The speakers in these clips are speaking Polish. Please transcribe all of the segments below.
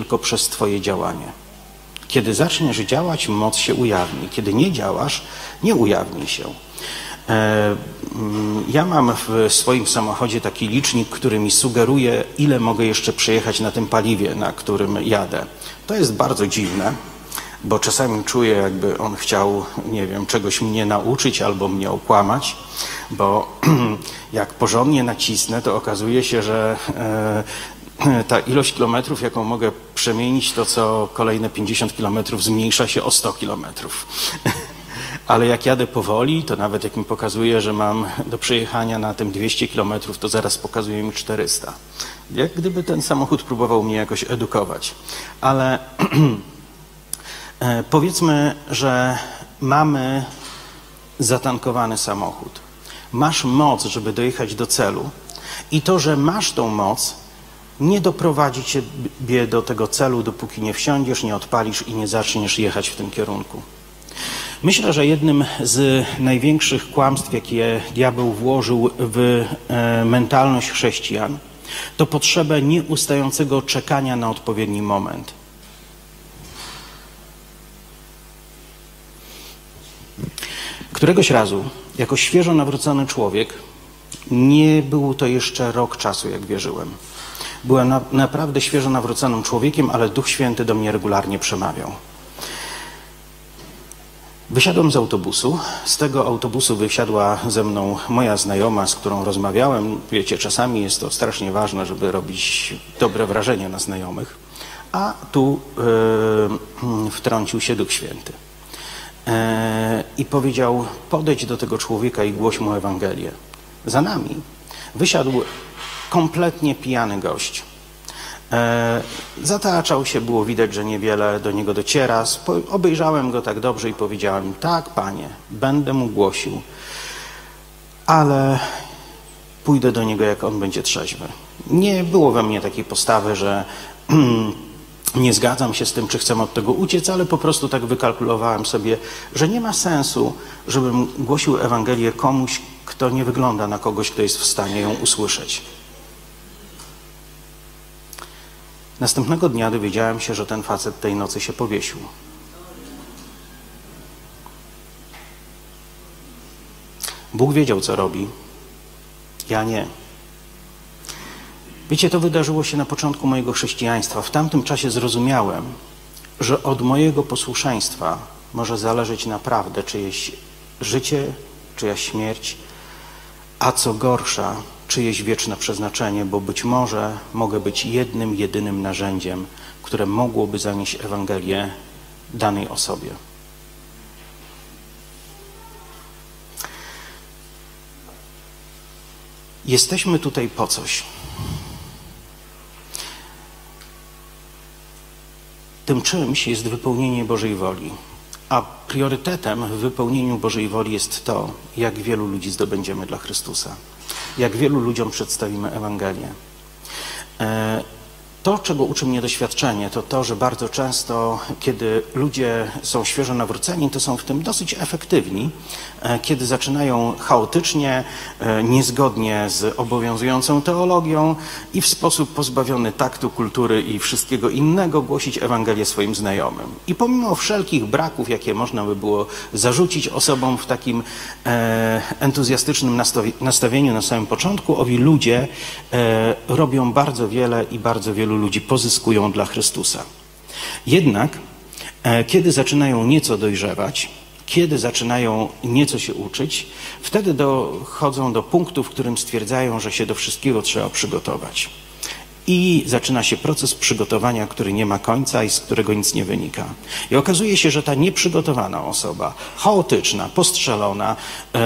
tylko przez Twoje działanie. Kiedy zaczniesz działać, moc się ujawni. Kiedy nie działasz, nie ujawni się. E, mm, ja mam w swoim samochodzie taki licznik, który mi sugeruje, ile mogę jeszcze przejechać na tym paliwie, na którym jadę. To jest bardzo dziwne, bo czasami czuję, jakby on chciał, nie wiem, czegoś mnie nauczyć albo mnie okłamać, bo jak porządnie nacisnę, to okazuje się, że e, ta ilość kilometrów, jaką mogę przemienić, to co kolejne 50 kilometrów zmniejsza się o 100 kilometrów. Ale jak jadę powoli, to nawet jak mi pokazuje, że mam do przejechania na tym 200 kilometrów, to zaraz pokazuje mi 400. Jak gdyby ten samochód próbował mnie jakoś edukować. Ale e, powiedzmy, że mamy zatankowany samochód. Masz moc, żeby dojechać do celu. I to, że masz tą moc, nie doprowadzi ciebie do tego celu, dopóki nie wsiądziesz, nie odpalisz i nie zaczniesz jechać w tym kierunku. Myślę, że jednym z największych kłamstw, jakie diabeł włożył w e, mentalność chrześcijan, to potrzebę nieustającego czekania na odpowiedni moment. Któregoś razu, jako świeżo nawrócony człowiek, nie był to jeszcze rok czasu, jak wierzyłem. Byłem na, naprawdę świeżo nawróconym człowiekiem, ale Duch Święty do mnie regularnie przemawiał. Wysiadłem z autobusu. Z tego autobusu wysiadła ze mną moja znajoma, z którą rozmawiałem. Wiecie, czasami jest to strasznie ważne, żeby robić dobre wrażenie na znajomych. A tu yy, wtrącił się Duch Święty. Yy, I powiedział: Podejdź do tego człowieka i głoś mu Ewangelię. Za nami wysiadł kompletnie pijany gość. E, zataczał się, było widać, że niewiele do niego dociera. Obejrzałem go tak dobrze i powiedziałem: Tak, panie, będę mu głosił, ale pójdę do niego, jak on będzie trzeźwy. Nie było we mnie takiej postawy, że nie zgadzam się z tym, czy chcę od tego uciec, ale po prostu tak wykalkulowałem sobie, że nie ma sensu, żebym głosił Ewangelię komuś, kto nie wygląda na kogoś, kto jest w stanie ją usłyszeć. Następnego dnia dowiedziałem się, że ten facet tej nocy się powiesił. Bóg wiedział, co robi. Ja nie. Wiecie, to wydarzyło się na początku mojego chrześcijaństwa. W tamtym czasie zrozumiałem, że od mojego posłuszeństwa może zależeć naprawdę czyjeś życie, czyjaś śmierć, a co gorsza, czyjeś wieczne przeznaczenie, bo być może mogę być jednym, jedynym narzędziem, które mogłoby zanieść Ewangelię danej osobie. Jesteśmy tutaj po coś. Tym czymś jest wypełnienie Bożej woli. A priorytetem w wypełnieniu Bożej woli jest to, jak wielu ludzi zdobędziemy dla Chrystusa jak wielu ludziom przedstawimy Ewangelię. E, to, czego uczy mnie doświadczenie, to to, że bardzo często, kiedy ludzie są świeżo nawróceni, to są w tym dosyć efektywni. E, kiedy zaczynają chaotycznie, e, niezgodnie z obowiązującą teologią i w sposób pozbawiony taktu, kultury i wszystkiego innego głosić Ewangelię swoim znajomym. I pomimo wszelkich braków, jakie można by było zarzucić osobom w takim e, entuzjastycznym nastawieniu na samym początku, owi ludzie robią bardzo wiele i bardzo wielu ludzi pozyskują dla Chrystusa. Jednak, kiedy zaczynają nieco dojrzewać, kiedy zaczynają nieco się uczyć, wtedy dochodzą do punktu, w którym stwierdzają, że się do wszystkiego trzeba przygotować. I zaczyna się proces przygotowania, który nie ma końca i z którego nic nie wynika. I okazuje się, że ta nieprzygotowana osoba, chaotyczna, postrzelona, e,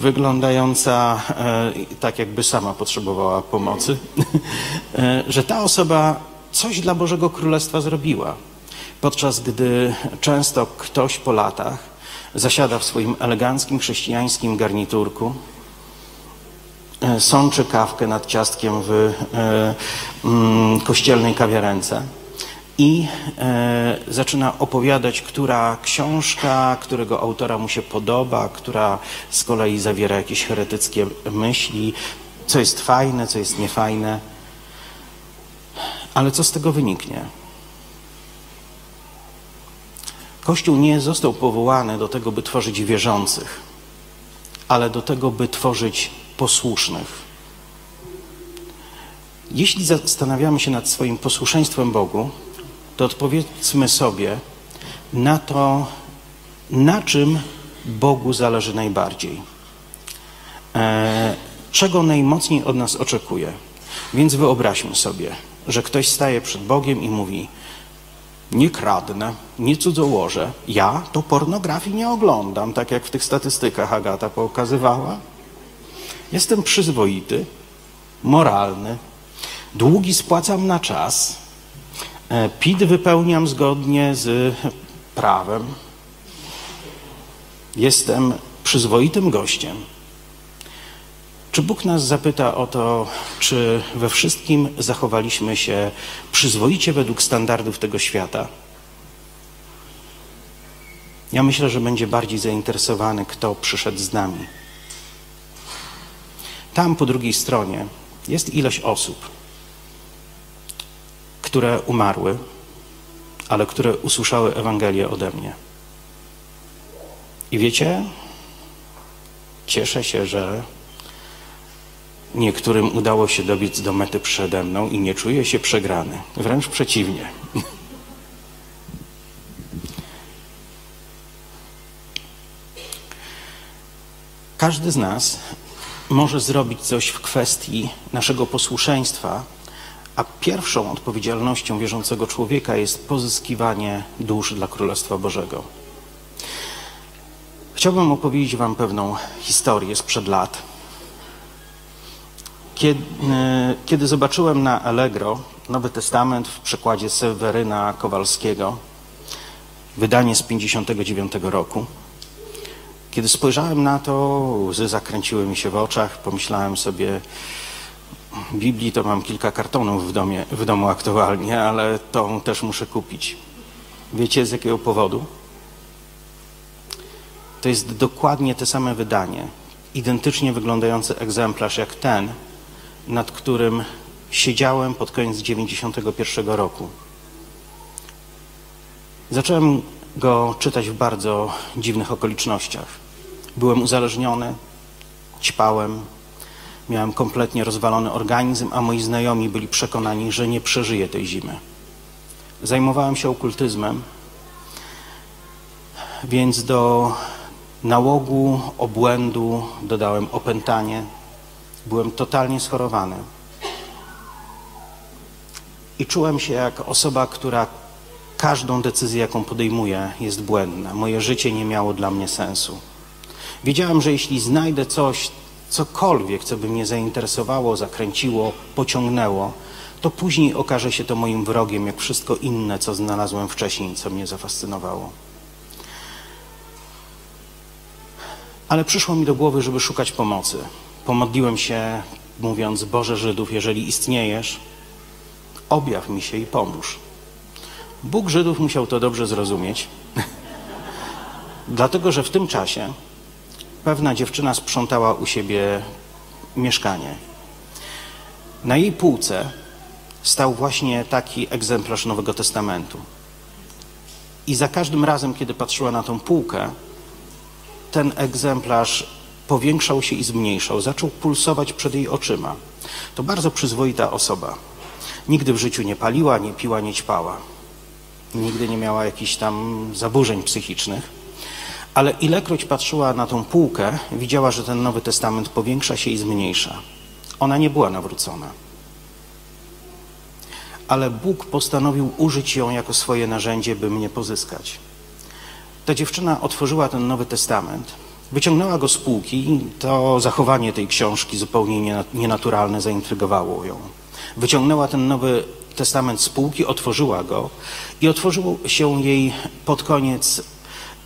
wyglądająca e, tak, jakby sama potrzebowała pomocy, e, że ta osoba coś dla Bożego Królestwa zrobiła. Podczas gdy często ktoś po latach zasiada w swoim eleganckim chrześcijańskim garniturku, e, sączy kawkę nad ciastkiem w e, mm, kościelnej kawiarence i e, zaczyna opowiadać, która książka, którego autora mu się podoba, która z kolei zawiera jakieś heretyckie myśli, co jest fajne, co jest niefajne. Ale co z tego wyniknie? Kościół nie został powołany do tego, by tworzyć wierzących, ale do tego, by tworzyć posłusznych. Jeśli zastanawiamy się nad swoim posłuszeństwem Bogu, to odpowiedzmy sobie na to, na czym Bogu zależy najbardziej. E, czego najmocniej od nas oczekuje. Więc wyobraźmy sobie, że ktoś staje przed Bogiem i mówi: Nie kradnę, nie cudzołożę. Ja to pornografii nie oglądam, tak jak w tych statystykach Agata pokazywała. Jestem przyzwoity, moralny, długi spłacam na czas, e, PIT wypełniam zgodnie z prawem. Jestem przyzwoitym gościem. Czy Bóg nas zapyta o to, czy we wszystkim zachowaliśmy się przyzwoicie według standardów tego świata? Ja myślę, że będzie bardziej zainteresowany, kto przyszedł z nami. Tam po drugiej stronie jest ilość osób, które umarły, ale które usłyszały Ewangelię ode mnie. I wiecie, cieszę się, że niektórym udało się dobiec do mety przede mną i nie czuję się przegrany. Wręcz przeciwnie. Każdy z nas może zrobić coś w kwestii naszego posłuszeństwa, a pierwszą odpowiedzialnością wierzącego człowieka jest pozyskiwanie dusz dla Królestwa Bożego. Chciałbym opowiedzieć Wam pewną historię sprzed lat. Kiedy, kiedy zobaczyłem na Allegro Nowy Testament w przekładzie Seweryna Kowalskiego, wydanie z 59 roku, kiedy spojrzałem na to, łzy zakręciły mi się w oczach, pomyślałem sobie, Biblii to mam kilka kartonów w, domie, w domu aktualnie, ale tą też muszę kupić. Wiecie z jakiego powodu? To jest dokładnie te same wydanie, identycznie wyglądający egzemplarz jak ten, nad którym siedziałem pod koniec 91 roku. Zacząłem go czytać w bardzo dziwnych okolicznościach. Byłem uzależniony, ćpałem, miałem kompletnie rozwalony organizm, a moi znajomi byli przekonani, że nie przeżyję tej zimy. Zajmowałem się okultyzmem, więc do nałogu, obłędu dodałem opętanie. Byłem totalnie schorowany. I czułem się jak osoba, która każdą decyzję, jaką podejmuje, jest błędna. Moje życie nie miało dla mnie sensu. Wiedziałem, że jeśli znajdę coś, cokolwiek, co by mnie zainteresowało, zakręciło, pociągnęło, to później okaże się to moim wrogiem, jak wszystko inne, co znalazłem wcześniej, co mnie zafascynowało. Ale przyszło mi do głowy, żeby szukać pomocy. Pomodliłem się, mówiąc: Boże Żydów, jeżeli istniejesz, objaw mi się i pomóż. Bóg Żydów musiał to dobrze zrozumieć, dlatego że w tym czasie pewna dziewczyna sprzątała u siebie mieszkanie. Na jej półce stał właśnie taki egzemplarz Nowego Testamentu. I za każdym razem, kiedy patrzyła na tą półkę, ten egzemplarz powiększał się i zmniejszał, zaczął pulsować przed jej oczyma. To bardzo przyzwoita osoba. Nigdy w życiu nie paliła, nie piła, nie ćpała. Nigdy nie miała jakichś tam zaburzeń psychicznych. Ale ilekroć patrzyła na tą półkę, widziała, że ten Nowy Testament powiększa się i zmniejsza. Ona nie była nawrócona. Ale Bóg postanowił użyć ją jako swoje narzędzie, by mnie pozyskać. Ta dziewczyna otworzyła ten Nowy Testament, wyciągnęła go z półki. To zachowanie tej książki zupełnie nienaturalne zaintrygowało ją. Wyciągnęła ten Nowy Testament z półki, otworzyła go i otworzył się jej pod koniec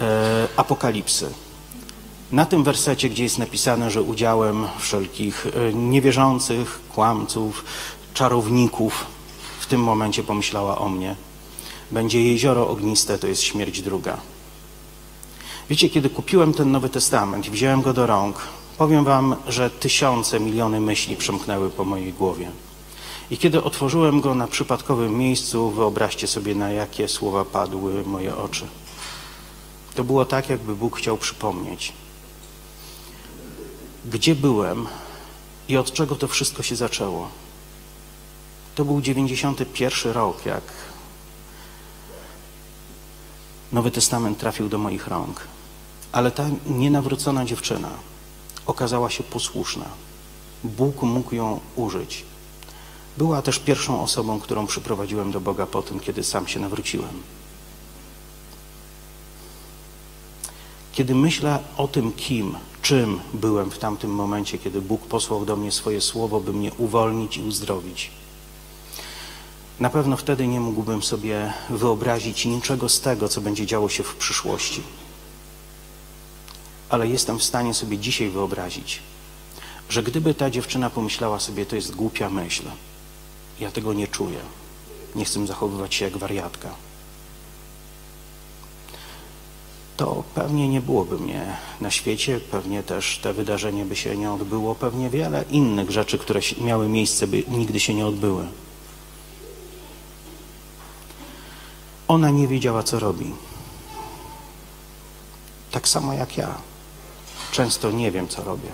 e, Apokalipsy. Na tym wersecie, gdzie jest napisane, że udziałem wszelkich e, niewierzących, kłamców, czarowników, w tym momencie pomyślała o mnie, będzie jezioro ogniste, to jest śmierć druga. Wiecie, kiedy kupiłem ten Nowy Testament i wziąłem go do rąk, powiem wam, że tysiące, miliony myśli przemknęły po mojej głowie. I kiedy otworzyłem go na przypadkowym miejscu, wyobraźcie sobie, na jakie słowa padły moje oczy. To było tak, jakby Bóg chciał przypomnieć, gdzie byłem i od czego to wszystko się zaczęło. To był 91 rok, jak Nowy Testament trafił do moich rąk. Ale ta nienawrócona dziewczyna okazała się posłuszna. Bóg mógł ją użyć. Była też pierwszą osobą, którą przyprowadziłem do Boga po tym, kiedy sam się nawróciłem. Kiedy myślę o tym, kim, czym byłem w tamtym momencie, kiedy Bóg posłał do mnie swoje słowo, by mnie uwolnić i uzdrowić, na pewno wtedy nie mógłbym sobie wyobrazić niczego z tego, co będzie działo się w przyszłości. Ale jestem w stanie sobie dzisiaj wyobrazić, że gdyby ta dziewczyna pomyślała sobie, to jest głupia myśl, ja tego nie czuję, nie chcę zachowywać się jak wariatka, to pewnie nie byłoby mnie na świecie, pewnie też te wydarzenie by się nie odbyło, pewnie wiele innych rzeczy, które miały miejsce, by nigdy się nie odbyły. Ona nie wiedziała, co robi. Tak samo jak ja. Często nie wiem, co robię.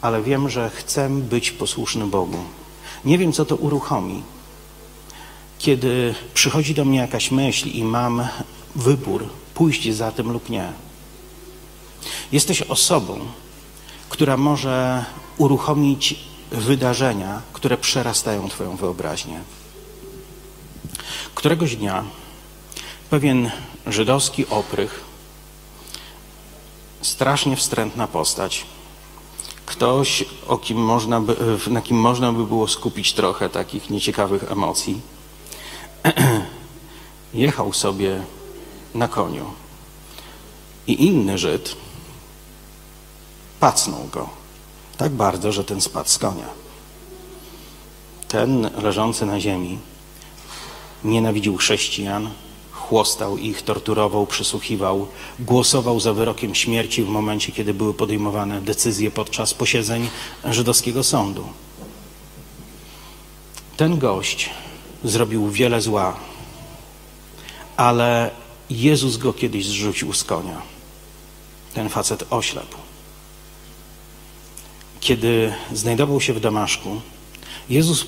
Ale wiem, że chcę być posłuszny Bogu. Nie wiem, co to uruchomi. Kiedy przychodzi do mnie jakaś myśl i mam wybór, pójść za tym lub nie. Jesteś osobą, która może uruchomić wydarzenia, które przerastają Twoją wyobraźnię. Któregoś dnia pewien żydowski oprych, strasznie wstrętna postać, ktoś, o kim można by, na kim można by było skupić trochę takich nieciekawych emocji, jechał sobie na koniu. I inny Żyd pacnął go tak bardzo, że ten spadł z konia. Ten leżący na ziemi Nienawidził chrześcijan, chłostał ich, torturował, przysłuchiwał, głosował za wyrokiem śmierci w momencie, kiedy były podejmowane decyzje podczas posiedzeń żydowskiego sądu. Ten gość zrobił wiele zła, ale Jezus go kiedyś zrzucił z konia. Ten facet oślepł. Kiedy znajdował się w Damaszku, Jezus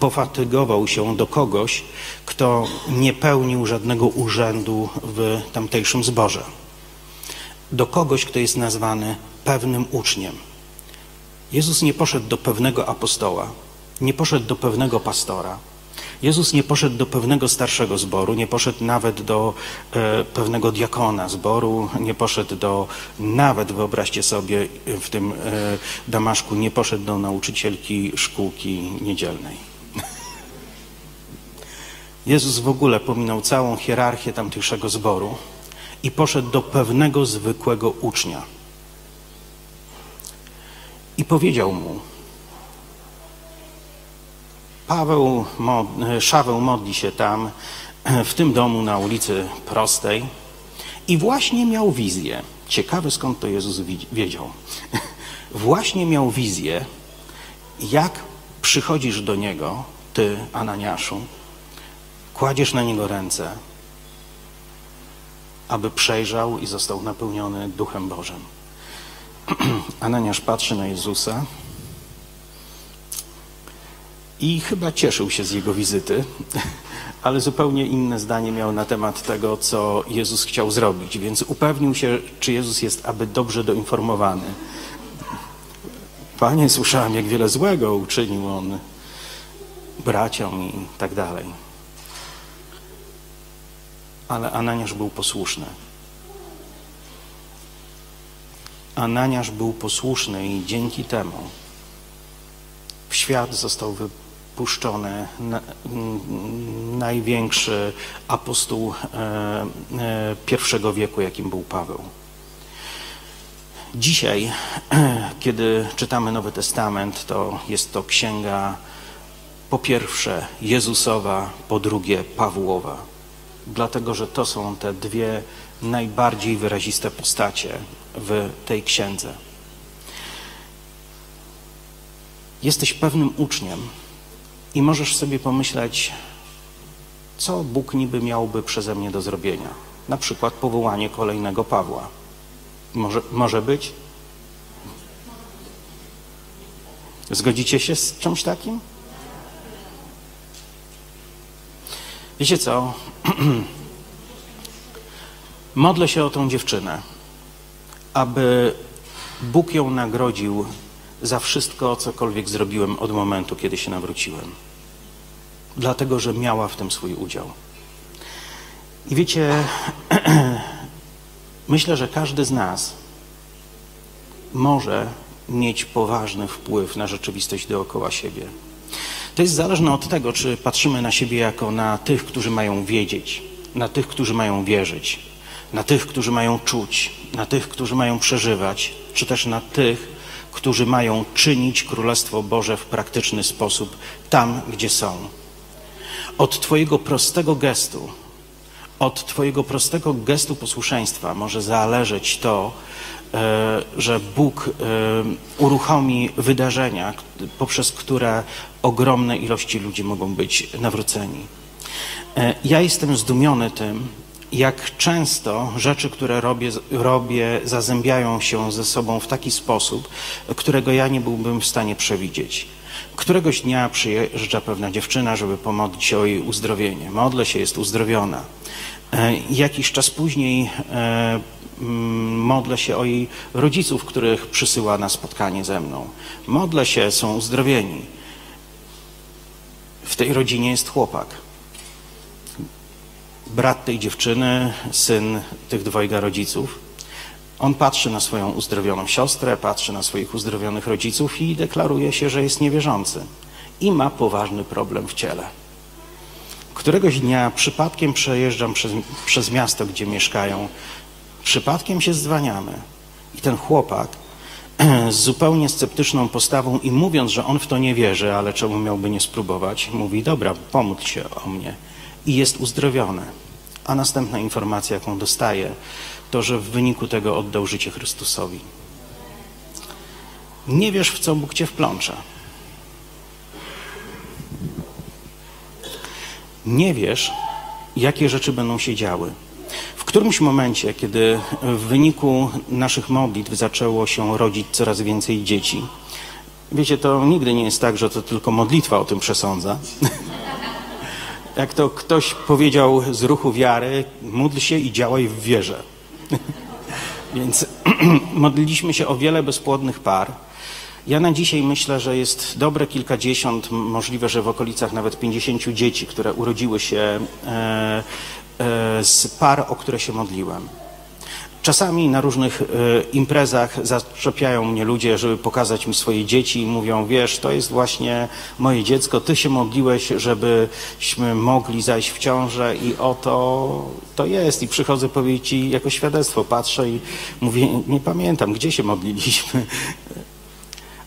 pofatygował się do kogoś, kto nie pełnił żadnego urzędu w tamtejszym zborze. Do kogoś, kto jest nazwany pewnym uczniem. Jezus nie poszedł do pewnego apostoła, nie poszedł do pewnego pastora. Jezus nie poszedł do pewnego starszego zboru, nie poszedł nawet do e, pewnego diakona zboru, nie poszedł do, nawet wyobraźcie sobie, w tym e, Damaszku, nie poszedł do nauczycielki szkółki niedzielnej. Jezus w ogóle pominął całą hierarchię tamtejszego zboru i poszedł do pewnego zwykłego ucznia. I powiedział mu, Paweł, Szaweł modli się tam, w tym domu na ulicy Prostej i właśnie miał wizję. Ciekawe skąd to Jezus wiedział. Właśnie miał wizję, jak przychodzisz do Niego, Ty, Ananiaszu, Kładziesz na niego ręce, aby przejrzał i został napełniony Duchem Bożym. Ananiasz patrzy na Jezusa i chyba cieszył się z jego wizyty, ale zupełnie inne zdanie miał na temat tego, co Jezus chciał zrobić, więc upewnił się, czy Jezus jest aby dobrze doinformowany. Panie, słyszałem, jak wiele złego uczynił on braciom i tak dalej ale Ananiasz był posłuszny. Ananiasz był posłuszny i dzięki temu w świat został wypuszczony na, największy apostoł e, e, pierwszego wieku, jakim był Paweł. Dzisiaj, kiedy czytamy Nowy Testament, to jest to księga po pierwsze Jezusowa, po drugie Pawłowa dlatego że to są te dwie najbardziej wyraziste postacie w tej księdze. Jesteś pewnym uczniem i możesz sobie pomyśleć, co Bóg niby miałby przeze mnie do zrobienia. Na przykład powołanie kolejnego Pawła. Może, może być? Zgodzicie się z czymś takim? Wiecie co? Modlę się o tą dziewczynę, aby Bóg ją nagrodził za wszystko, cokolwiek zrobiłem od momentu, kiedy się nawróciłem. Dlatego, że miała w tym swój udział. I wiecie, myślę, że każdy z nas może mieć poważny wpływ na rzeczywistość dookoła siebie. To jest zależne od tego, czy patrzymy na siebie jako na tych, którzy mają wiedzieć, na tych, którzy mają wierzyć, na tych, którzy mają czuć, na tych, którzy mają przeżywać, czy też na tych, którzy mają czynić Królestwo Boże w praktyczny sposób tam, gdzie są. Od Twojego prostego gestu, od Twojego prostego gestu posłuszeństwa może zależeć to, że Bóg e, uruchomi wydarzenia, poprzez które ogromne ilości ludzi mogą być nawróceni. E, ja jestem zdumiony tym, jak często rzeczy, które robię, robię, zazębiają się ze sobą w taki sposób, którego ja nie byłbym w stanie przewidzieć. Któregoś dnia przyjeżdża pewna dziewczyna, żeby pomodlić się o jej uzdrowienie. Modlę się, jest uzdrowiona. E, jakiś czas później e, mm, modlę się o jej rodziców, których przysyła na spotkanie ze mną. Modlę się, są uzdrowieni. W tej rodzinie jest chłopak brat tej dziewczyny, syn tych dwojga rodziców. On patrzy na swoją uzdrowioną siostrę, patrzy na swoich uzdrowionych rodziców i deklaruje się, że jest niewierzący i ma poważny problem w ciele. Któregoś dnia przypadkiem przejeżdżam przez, przez miasto, gdzie mieszkają. Przypadkiem się zdwaniamy. I ten chłopak z zupełnie sceptyczną postawą i mówiąc, że on w to nie wierzy, ale czemu miałby nie spróbować, mówi: Dobra, pomódl się o mnie i jest uzdrowiony. A następna informacja, jaką dostaje, to, że w wyniku tego oddał życie Chrystusowi. Nie wiesz, w co Bóg cię wplącza. Nie wiesz, jakie rzeczy będą się działy. W którymś momencie, kiedy w wyniku naszych modlitw zaczęło się rodzić coraz więcej dzieci, wiecie, to nigdy nie jest tak, że to tylko modlitwa o tym przesądza. jak to ktoś powiedział z ruchu wiary, módl się i działaj w wierze. Więc modliliśmy się o wiele bezpłodnych par. Ja na dzisiaj myślę, że jest dobre kilkadziesiąt, możliwe, że w okolicach nawet pięćdziesięciu dzieci, które urodziły się e, e, z par, o które się modliłem. Czasami na różnych e, imprezach zaczepiają mnie ludzie, żeby pokazać mi swoje dzieci i mówią, wiesz, to jest właśnie moje dziecko, ty się modliłeś, żebyśmy mogli zajść w ciążę i oto to jest. I przychodzę powiedzieć ci jako świadectwo, patrzę i mówię, nie pamiętam, gdzie się modliliśmy.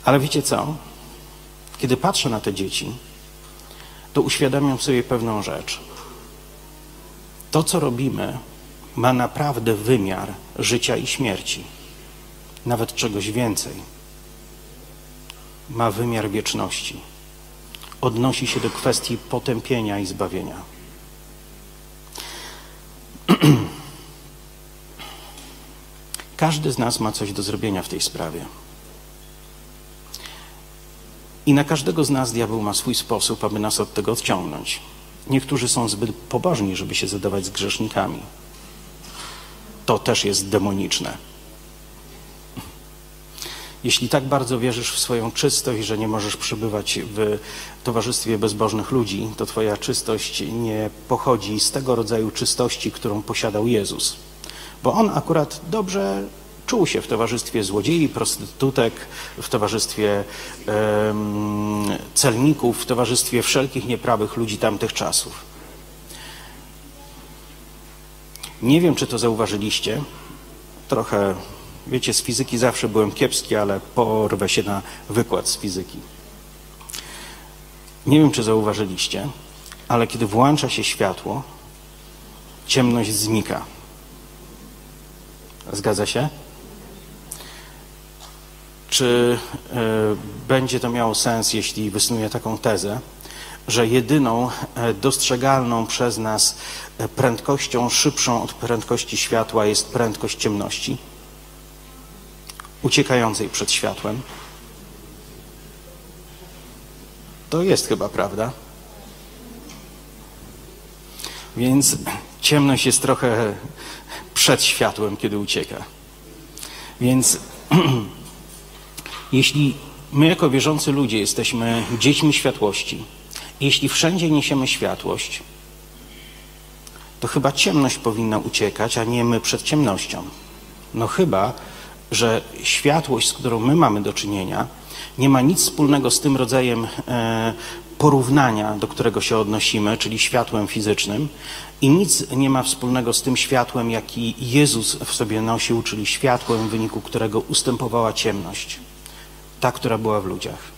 Ale wiecie co? Kiedy patrzę na te dzieci, to uświadamiam sobie pewną rzecz. To, co robimy, ma naprawdę wymiar życia i śmierci, nawet czegoś więcej. Ma wymiar wieczności. Odnosi się do kwestii potępienia i zbawienia. Każdy z nas ma coś do zrobienia w tej sprawie. I na każdego z nas diabeł ma swój sposób, aby nas od tego odciągnąć. Niektórzy są zbyt pobożni, żeby się zadawać z grzesznikami to też jest demoniczne. Jeśli tak bardzo wierzysz w swoją czystość, że nie możesz przebywać w towarzystwie bezbożnych ludzi, to Twoja czystość nie pochodzi z tego rodzaju czystości, którą posiadał Jezus. Bo On akurat dobrze czuł się w towarzystwie złodziei, prostytutek, w towarzystwie celników, w towarzystwie wszelkich nieprawych ludzi tamtych czasów. Nie wiem, czy to zauważyliście. Trochę, wiecie, z fizyki zawsze byłem kiepski, ale porwę się na wykład z fizyki. Nie wiem, czy zauważyliście, ale kiedy włącza się światło, ciemność znika. Zgadza się? Czy e, będzie to miało sens, jeśli wysnuję taką tezę, że jedyną e, dostrzegalną przez nas e, prędkością szybszą od prędkości światła jest prędkość ciemności, uciekającej przed światłem. To jest chyba prawda. Więc ciemność jest trochę przed światłem, kiedy ucieka. Więc jeśli my jako wierzący ludzie jesteśmy dziećmi światłości, jeśli wszędzie niesiemy światłość, to chyba ciemność powinna uciekać, a nie my przed ciemnością. No chyba, że światłość, z którą my mamy do czynienia, nie ma nic wspólnego z tym rodzajem e, porównania, do którego się odnosimy, czyli światłem fizycznym, i nic nie ma wspólnego z tym światłem, jaki Jezus w sobie nosił, czyli światłem, w wyniku którego ustępowała ciemność, ta, która była w ludziach.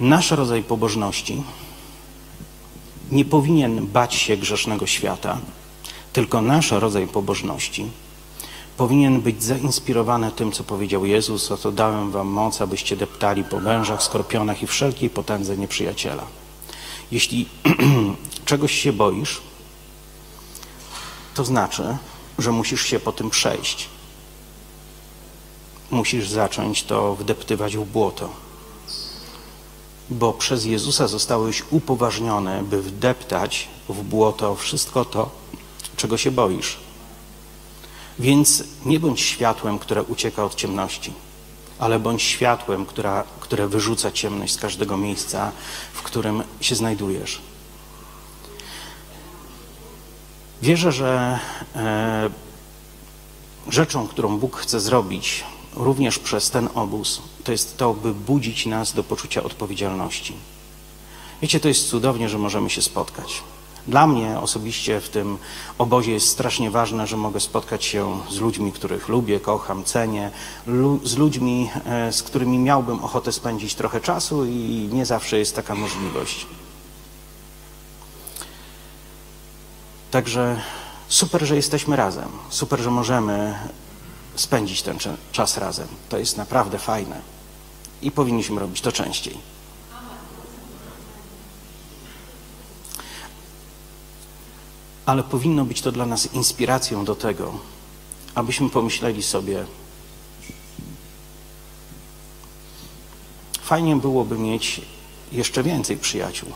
Nasz rodzaj pobożności nie powinien bać się grzesznego świata, tylko nasz rodzaj pobożności powinien być zainspirowany tym, co powiedział Jezus, oto dałem wam moc, abyście deptali po wężach, skorpionach i wszelkiej potędze nieprzyjaciela. Jeśli czegoś się boisz, to znaczy, że musisz się po tym przejść. Musisz zacząć to wdeptywać w błoto. Bo przez Jezusa zostałeś upoważniony, by wdeptać w błoto wszystko to, czego się boisz. Więc nie bądź światłem, które ucieka od ciemności, ale bądź światłem, która, które wyrzuca ciemność z każdego miejsca, w którym się znajdujesz. Wierzę, że e, rzeczą, którą Bóg chce zrobić również przez ten obóz, to jest to, by budzić nas do poczucia odpowiedzialności. Wiecie, to jest cudownie, że możemy się spotkać. Dla mnie osobiście w tym obozie jest strasznie ważne, że mogę spotkać się z ludźmi, których lubię, kocham, cenię, lu z ludźmi, e, z którymi miałbym ochotę spędzić trochę czasu i nie zawsze jest taka możliwość. Także super, że jesteśmy razem. Super, że możemy spędzić ten czas razem. To jest naprawdę fajne i powinniśmy robić to częściej. ale powinno być to dla nas inspiracją do tego, abyśmy pomyśleli sobie, fajnie byłoby mieć jeszcze więcej przyjaciół.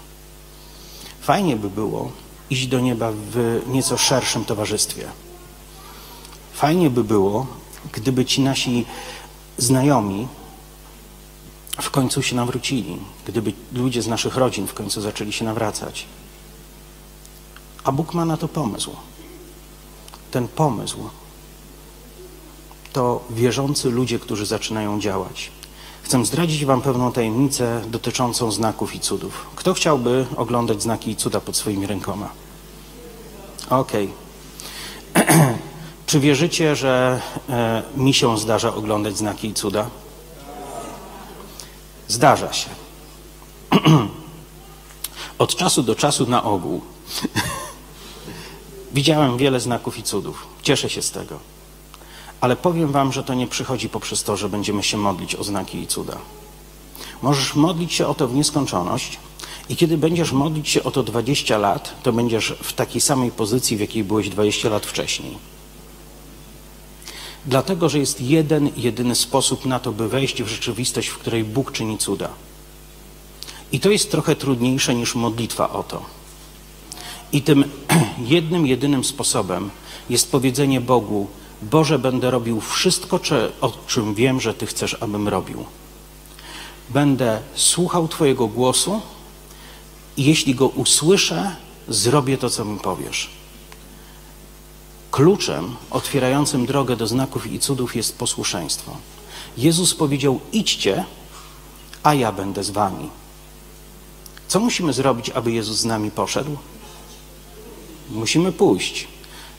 Fajnie by było iść do nieba w nieco szerszym towarzystwie. Fajnie by było, gdyby ci nasi znajomi w końcu się nawrócili, gdyby ludzie z naszych rodzin w końcu zaczęli się nawracać. A Bóg ma na to pomysł. Ten pomysł to wierzący ludzie, którzy zaczynają działać. Chcę zdradzić Wam pewną tajemnicę dotyczącą znaków i cudów. Kto chciałby oglądać znaki i cuda pod swoimi rękoma? Okej. Okay. Czy wierzycie, że e, mi się zdarza oglądać znaki i cuda? Zdarza się. Od czasu do czasu na ogół Widziałem wiele znaków i cudów. Cieszę się z tego. Ale powiem Wam, że to nie przychodzi poprzez to, że będziemy się modlić o znaki i cuda. Możesz modlić się o to w nieskończoność i kiedy będziesz modlić się o to 20 lat, to będziesz w takiej samej pozycji, w jakiej byłeś 20 lat wcześniej. Dlatego, że jest jeden, jedyny sposób na to, by wejść w rzeczywistość, w której Bóg czyni cuda. I to jest trochę trudniejsze niż modlitwa o to. I tym jednym, jedynym sposobem jest powiedzenie Bogu: Boże, będę robił wszystko, o czym wiem, że Ty chcesz, abym robił. Będę słuchał Twojego głosu i jeśli go usłyszę, zrobię to, co mi powiesz. Kluczem otwierającym drogę do znaków i cudów jest posłuszeństwo. Jezus powiedział: Idźcie, a ja będę z Wami. Co musimy zrobić, aby Jezus z nami poszedł? musimy pójść.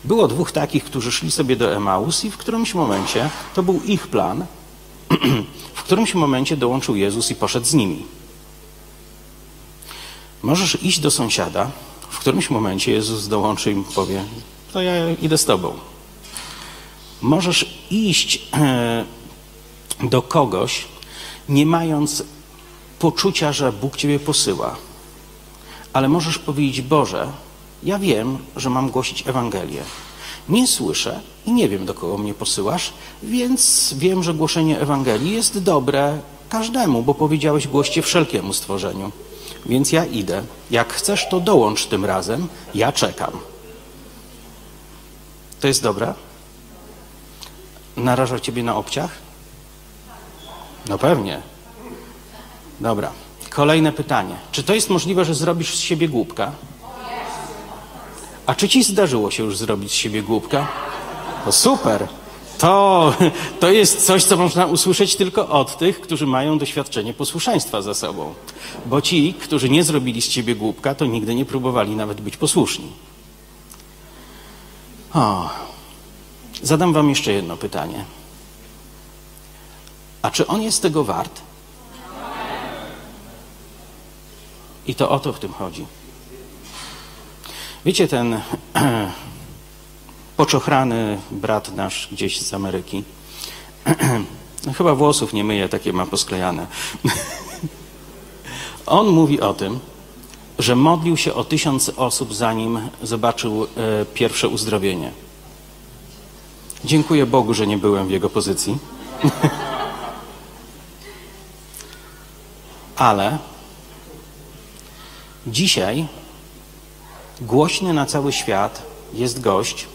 Było dwóch takich, którzy szli sobie do Emaus i w którymś momencie, to był ich plan, w którymś momencie dołączył Jezus i poszedł z nimi. Możesz iść do sąsiada, w którymś momencie Jezus dołączy i powie, to ja idę z tobą. Możesz iść e, do kogoś, nie mając poczucia, że Bóg Ciebie posyła. Ale możesz powiedzieć, Boże, ja wiem, że mam głosić Ewangelię. Nie słyszę i nie wiem, do kogo mnie posyłasz, więc wiem, że głoszenie Ewangelii jest dobre każdemu, bo powiedziałeś głoście wszelkiemu stworzeniu. Więc ja idę. Jak chcesz, to dołącz tym razem. Ja czekam. To jest dobre? Naraża ciebie na obciach? No pewnie. Dobra. Kolejne pytanie. Czy to jest możliwe, że zrobisz z siebie głupka? A czy ci zdarzyło się już zrobić z siebie głupka? No super. To, to jest coś, co można usłyszeć tylko od tych, którzy mają doświadczenie posłuszeństwa za sobą. Bo ci, którzy nie zrobili z ciebie głupka, to nigdy nie próbowali nawet być posłuszni. O, zadam wam jeszcze jedno pytanie. A czy on jest tego wart? I to o to w tym chodzi. Wiecie, ten poczochrany brat nasz gdzieś z Ameryki, no chyba włosów nie myje, takie ma posklejane. On mówi o tym, że modlił się o tysiąc osób, zanim zobaczył e, pierwsze uzdrowienie. Dziękuję Bogu, że nie byłem w jego pozycji. Ale dzisiaj głośny na cały świat jest gość,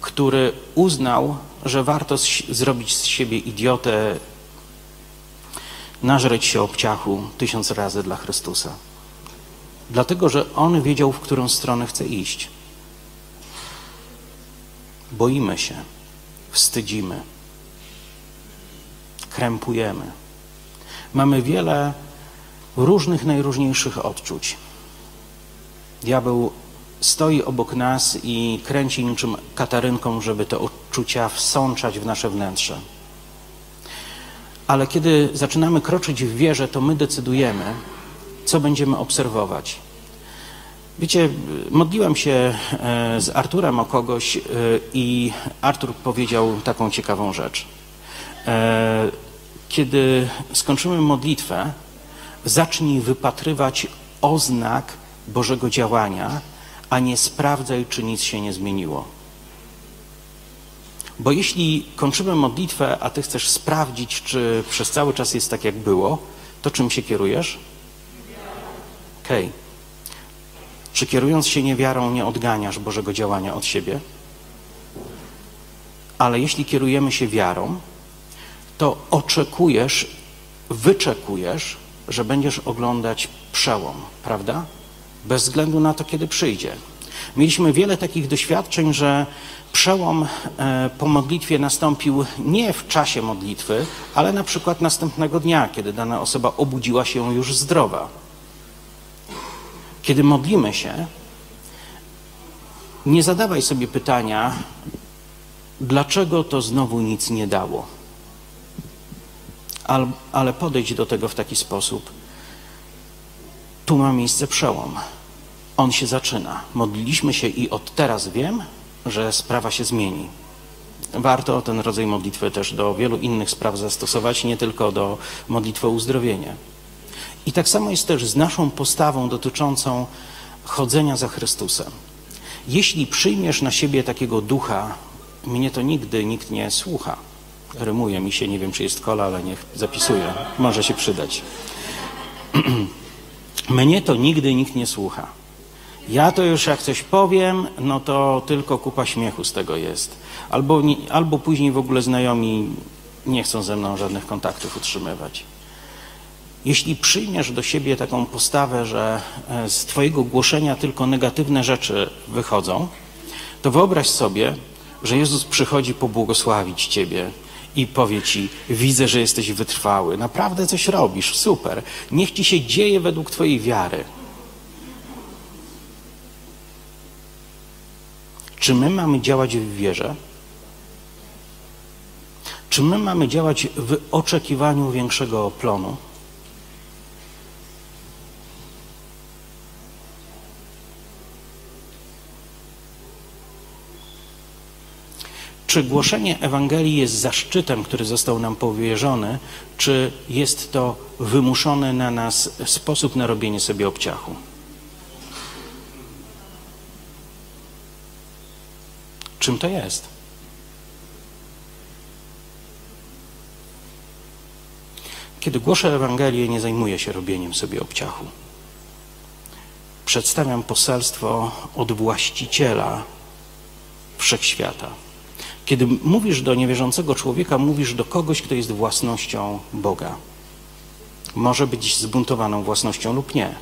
który uznał, że warto zrobić z siebie idiotę, nażreć się obciachu tysiąc razy dla Chrystusa. Dlatego, że on wiedział, w którą stronę chce iść. Boimy się, wstydzimy, krępujemy. Mamy wiele różnych, najróżniejszych odczuć. Diabeł stoi obok nas i kręci niczym katarynką, żeby te odczucia wsączać w nasze wnętrze. Ale kiedy zaczynamy kroczyć w wierze, to my decydujemy, co będziemy obserwować. Wiecie, modliłem się e, z Arturem o kogoś e, i Artur powiedział taką ciekawą rzecz. E, kiedy skończymy modlitwę, zacznij wypatrywać oznak Bożego działania, a nie sprawdzaj, czy nic się nie zmieniło. Bo jeśli kończymy modlitwę, a ty chcesz sprawdzić, czy przez cały czas jest tak, jak było, to czym się kierujesz? Okay. Czy kierując się niewiarą nie odganiasz Bożego działania od siebie? Ale jeśli kierujemy się wiarą, to oczekujesz, wyczekujesz, że będziesz oglądać przełom, prawda? Bez względu na to, kiedy przyjdzie. Mieliśmy wiele takich doświadczeń, że przełom e, po modlitwie nastąpił nie w czasie modlitwy, ale na przykład następnego dnia, kiedy dana osoba obudziła się już zdrowa. Kiedy modlimy się, nie zadawaj sobie pytania, dlaczego to znowu nic nie dało. Ale, podejdź do tego w taki sposób. Tu ma miejsce przełom. On się zaczyna. Modliliśmy się i od teraz wiem, że sprawa się zmieni. Warto ten rodzaj modlitwy też do wielu innych spraw zastosować, nie tylko do modlitwy o uzdrowienie. I tak samo jest też z naszą postawą dotyczącą chodzenia za Chrystusem. Jeśli przyjmiesz na siebie takiego ducha, mnie to nigdy nikt nie słucha. Rymuje mi się, nie wiem czy jest kola, ale niech zapisuję. Może się przydać. mnie to nigdy nikt nie słucha. Ja to już jak coś powiem, no to tylko kupa śmiechu z tego jest. Albo, albo później w ogóle znajomi nie chcą ze mną żadnych kontaktów utrzymywać. Jeśli przyjmiesz do siebie taką postawę, że e, z Twojego głoszenia tylko negatywne rzeczy wychodzą, to wyobraź sobie, że Jezus przychodzi pobłogosławić Ciebie i powie Ci: Widzę, że jesteś wytrwały, naprawdę coś robisz, super. Niech Ci się dzieje według Twojej wiary. Czy my mamy działać w wierze? Czy my mamy działać w oczekiwaniu większego plonu? Czy głoszenie Ewangelii jest zaszczytem, który został nam powierzony, czy jest to wymuszony na nas sposób na robienie sobie obciachu? Czym to jest? Kiedy głoszę Ewangelię, nie zajmuję się robieniem sobie obciachu. Przedstawiam poselstwo od właściciela wszechświata. Kiedy mówisz do niewierzącego człowieka, mówisz do kogoś, kto jest własnością Boga. Może być zbuntowaną własnością lub nie,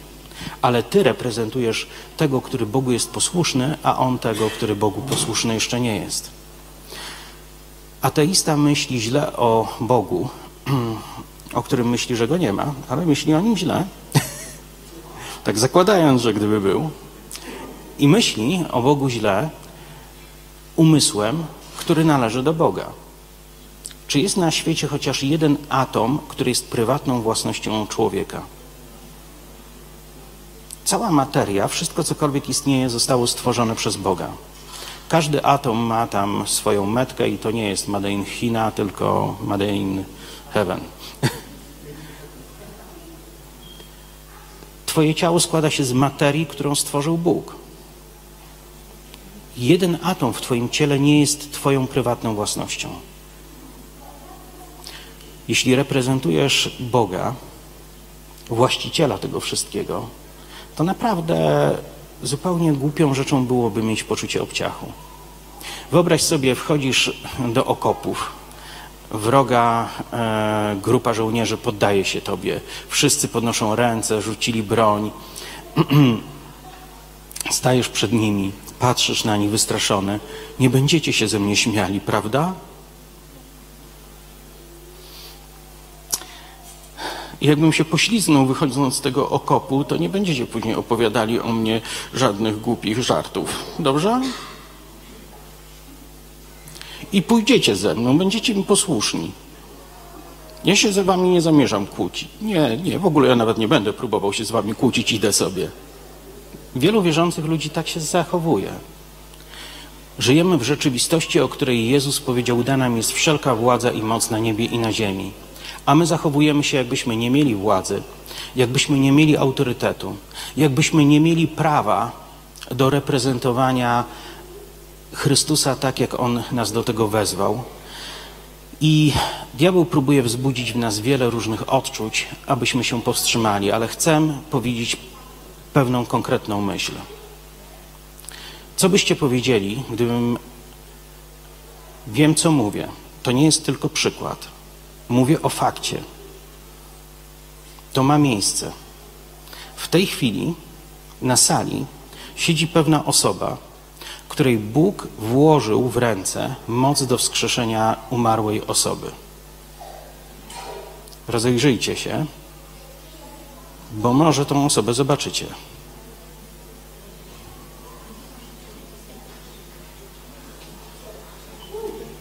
ale ty reprezentujesz tego, który Bogu jest posłuszny, a on tego, który Bogu posłuszny jeszcze nie jest. Ateista myśli źle o Bogu, o którym myśli, że go nie ma, ale myśli o nim źle. tak zakładając, że gdyby był. I myśli o Bogu źle umysłem, który należy do Boga. Czy jest na świecie chociaż jeden atom, który jest prywatną własnością człowieka? Cała materia, wszystko cokolwiek istnieje, zostało stworzone przez Boga. Każdy atom ma tam swoją metkę i to nie jest Made in China, tylko Made in Heaven. Twoje ciało składa się z materii, którą stworzył Bóg. Jeden atom w Twoim ciele nie jest Twoją prywatną własnością. Jeśli reprezentujesz Boga, właściciela tego wszystkiego, to naprawdę zupełnie głupią rzeczą byłoby mieć poczucie obciachu. Wyobraź sobie, wchodzisz do okopów, wroga e, grupa żołnierzy poddaje się tobie, wszyscy podnoszą ręce, rzucili broń, stajesz przed nimi, patrzysz na nich wystraszony, nie będziecie się ze mnie śmiali, prawda? jakbym się pośliznął wychodząc z tego okopu, to nie będziecie później opowiadali o mnie żadnych głupich żartów. Dobrze? I pójdziecie ze mną, będziecie mi posłuszni. Ja się z wami nie zamierzam kłócić. Nie, nie, w ogóle ja nawet nie będę próbował się z wami kłócić, idę sobie. Wielu wierzących ludzi tak się zachowuje. Żyjemy w rzeczywistości, o której Jezus powiedział, dana jest wszelka władza i moc na niebie i na ziemi. A my zachowujemy się, jakbyśmy nie mieli władzy, jakbyśmy nie mieli autorytetu, jakbyśmy nie mieli prawa do reprezentowania Chrystusa tak, jak On nas do tego wezwał. I diabeł próbuje wzbudzić w nas wiele różnych odczuć, abyśmy się powstrzymali, ale chcę powiedzieć pewną konkretną myśl. Co byście powiedzieli, gdybym wiem, co mówię? To nie jest tylko przykład. Mówię o fakcie. To ma miejsce. W tej chwili na sali siedzi pewna osoba, której Bóg włożył w ręce moc do wskrzeszenia umarłej osoby. Rozejrzyjcie się, bo może tą osobę zobaczycie.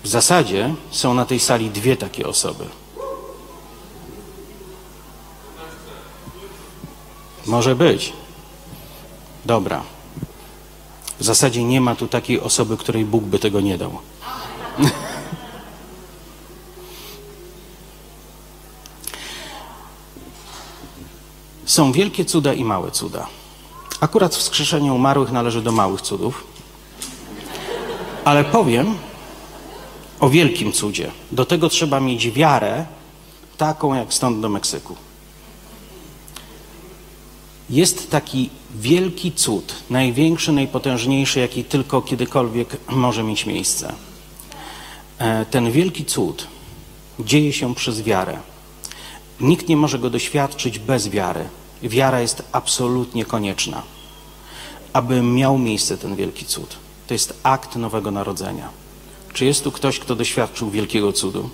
W zasadzie są na tej sali dwie takie osoby. Może być. Dobra. W zasadzie nie ma tu takiej osoby, której Bóg by tego nie dał. Są wielkie cuda i małe cuda. Akurat wskrzeszenie umarłych należy do małych cudów. Ale powiem o wielkim cudzie. Do tego trzeba mieć wiarę taką jak stąd do Meksyku. Jest taki wielki cud, największy, najpotężniejszy, jaki tylko kiedykolwiek może mieć miejsce. E, ten wielki cud dzieje się przez wiarę. Nikt nie może go doświadczyć bez wiary. Wiara jest absolutnie konieczna, aby miał miejsce ten wielki cud. To jest akt nowego narodzenia. Czy jest tu ktoś, kto doświadczył wielkiego cudu?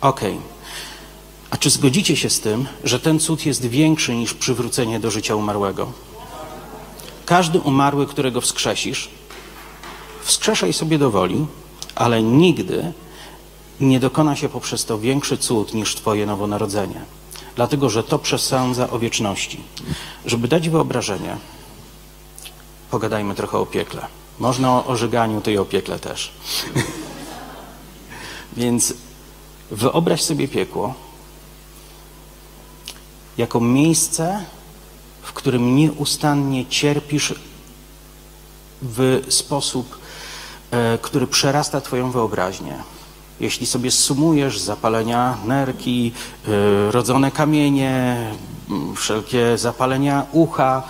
Okej. Okay. A czy zgodzicie się z tym, że ten cud jest większy niż przywrócenie do życia umarłego? Każdy umarły, którego wskrzesisz, wskrzeszaj sobie do woli, ale nigdy nie dokona się poprzez to większy cud niż Twoje nowonarodzenie. Dlatego, że to przesądza o wieczności. Żeby dać wyobrażenie, pogadajmy trochę o piekle. Można o ożyganiu, to i o piekle też. Więc wyobraź sobie piekło jako miejsce, w którym nieustannie cierpisz w sposób, e, który przerasta Twoją wyobraźnię. Jeśli sobie sumujesz zapalenia nerki, e, rodzone kamienie, wszelkie zapalenia ucha,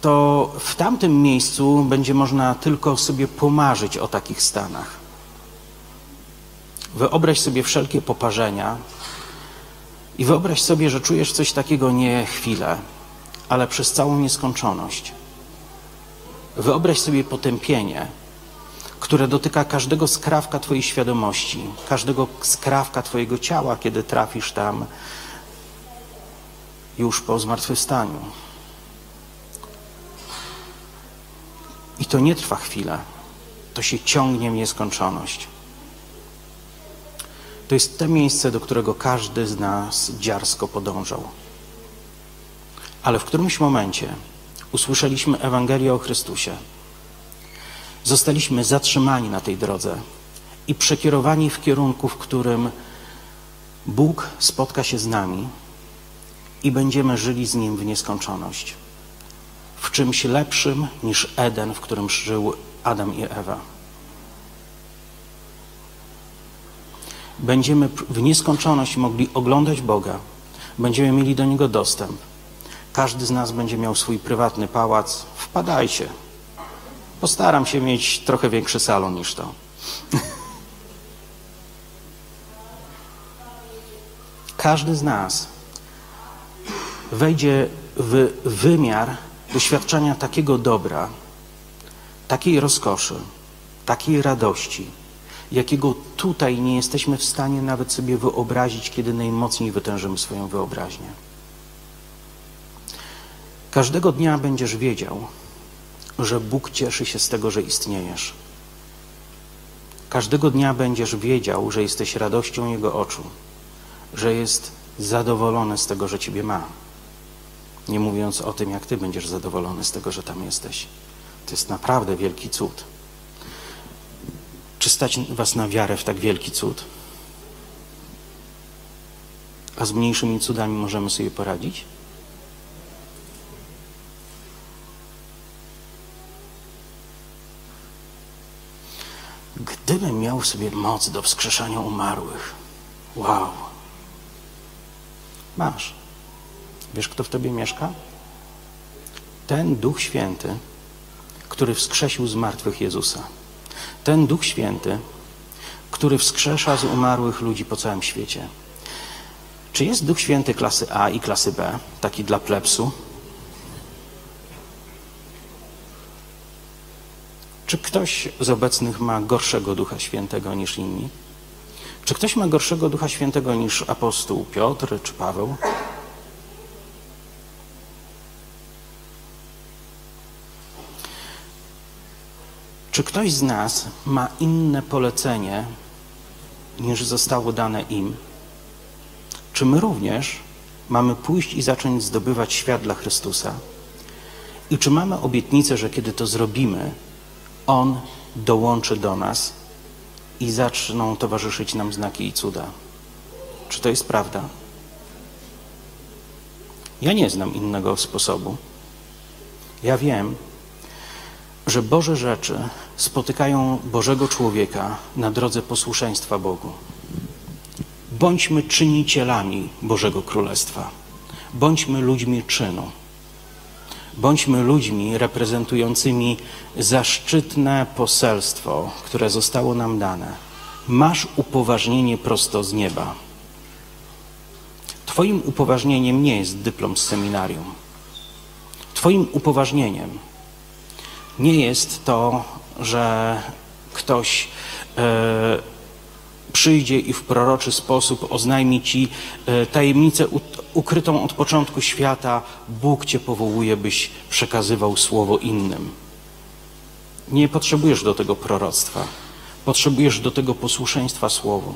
to w tamtym miejscu będzie można tylko sobie pomarzyć o takich stanach. Wyobraź sobie wszelkie poparzenia i wyobraź sobie, że czujesz coś takiego nie chwilę, ale przez całą nieskończoność. Wyobraź sobie potępienie, które dotyka każdego skrawka Twojej świadomości, każdego skrawka Twojego ciała, kiedy trafisz tam już po zmartwychwstaniu. I to nie trwa chwilę, to się ciągnie w nieskończoność. To jest to miejsce, do którego każdy z nas dziarsko podążał. Ale w którymś momencie usłyszeliśmy Ewangelię o Chrystusie. Zostaliśmy zatrzymani na tej drodze i przekierowani w kierunku, w którym Bóg spotka się z nami i będziemy żyli z Nim w nieskończoność. W czymś lepszym niż Eden, w którym żył Adam i Ewa. Będziemy w nieskończoność mogli oglądać Boga, będziemy mieli do Niego dostęp. Każdy z nas będzie miał swój prywatny pałac. Wpadajcie. Postaram się mieć trochę większy salon niż to. Każdy z nas wejdzie w wymiar doświadczenia takiego dobra, takiej rozkoszy, takiej radości, jakiego tutaj nie jesteśmy w stanie nawet sobie wyobrazić, kiedy najmocniej wytężymy swoją wyobraźnię. Każdego dnia będziesz wiedział, że Bóg cieszy się z tego, że istniejesz. Każdego dnia będziesz wiedział, że jesteś radością Jego oczu, że jest zadowolony z tego, że Ciebie ma. Nie mówiąc o tym, jak Ty będziesz zadowolony z tego, że tam jesteś. To jest naprawdę wielki cud. Czy stać Was na wiarę w tak wielki cud? A z mniejszymi cudami możemy sobie poradzić? Gdybym miał w sobie moc do wskrzeszania umarłych, wow. Masz. Wiesz, kto w tobie mieszka? Ten Duch Święty, który wskrzesił z martwych Jezusa. Ten Duch Święty, który wskrzesza z umarłych ludzi po całym świecie. Czy jest Duch Święty klasy A i klasy B, taki dla plebsu? Czy ktoś z obecnych ma gorszego Ducha Świętego niż inni? Czy ktoś ma gorszego Ducha Świętego niż apostoł Piotr czy Paweł? Czy ktoś z nas ma inne polecenie niż zostało dane im? Czy my również mamy pójść i zacząć zdobywać świat dla Chrystusa? I czy mamy obietnicę, że kiedy to zrobimy, On dołączy do nas i zaczną towarzyszyć nam znaki i cuda? Czy to jest prawda? Ja nie znam innego sposobu. Ja wiem, że Boże rzeczy spotykają Bożego człowieka na drodze posłuszeństwa Bogu. Bądźmy czynicielami Bożego Królestwa. Bądźmy ludźmi czynu. Bądźmy ludźmi reprezentującymi zaszczytne poselstwo, które zostało nam dane. Masz upoważnienie prosto z nieba. Twoim upoważnieniem nie jest dyplom z seminarium. Twoim upoważnieniem nie jest to, że ktoś e, przyjdzie i w proroczy sposób oznajmi ci e, tajemnicę ukrytą od początku świata. Bóg cię powołuje, byś przekazywał słowo innym. Nie potrzebujesz do tego proroctwa. Potrzebujesz do tego posłuszeństwa słowu.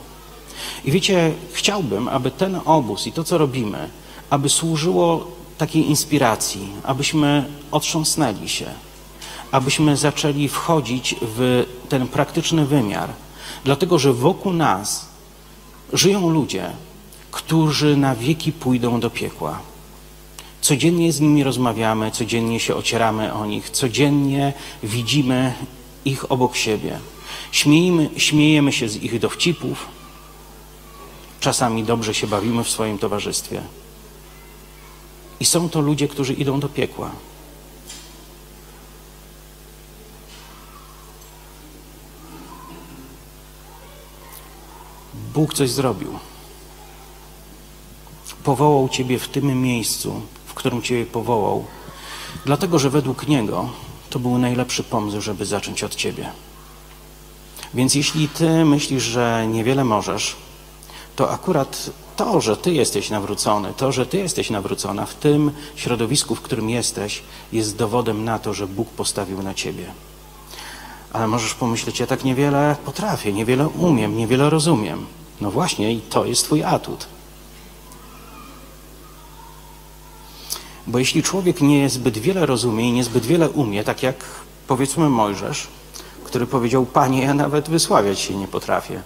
I wiecie, chciałbym, aby ten obóz i to, co robimy, aby służyło takiej inspiracji, abyśmy otrząsnęli się, abyśmy zaczęli wchodzić w ten praktyczny wymiar, dlatego że wokół nas żyją ludzie, którzy na wieki pójdą do piekła. Codziennie z nimi rozmawiamy, codziennie się ocieramy o nich, codziennie widzimy ich obok siebie. Śmiejemy, śmiejemy się z ich dowcipów, czasami dobrze się bawimy w swoim towarzystwie. I są to ludzie, którzy idą do piekła. Bóg coś zrobił. Powołał Ciebie w tym miejscu, w którym Ciebie powołał, dlatego że według Niego to był najlepszy pomysł, żeby zacząć od Ciebie. Więc jeśli Ty myślisz, że niewiele możesz, to akurat to, że Ty jesteś nawrócony, to, że Ty jesteś nawrócona w tym środowisku, w którym jesteś, jest dowodem na to, że Bóg postawił na Ciebie. Ale możesz pomyśleć, ja tak niewiele potrafię, niewiele umiem, niewiele rozumiem. No właśnie, i to jest Twój atut. Bo jeśli człowiek nie zbyt wiele rozumie i niezbyt wiele umie, tak jak powiedzmy Mojżesz, który powiedział: Panie, ja nawet wysławiać się nie potrafię.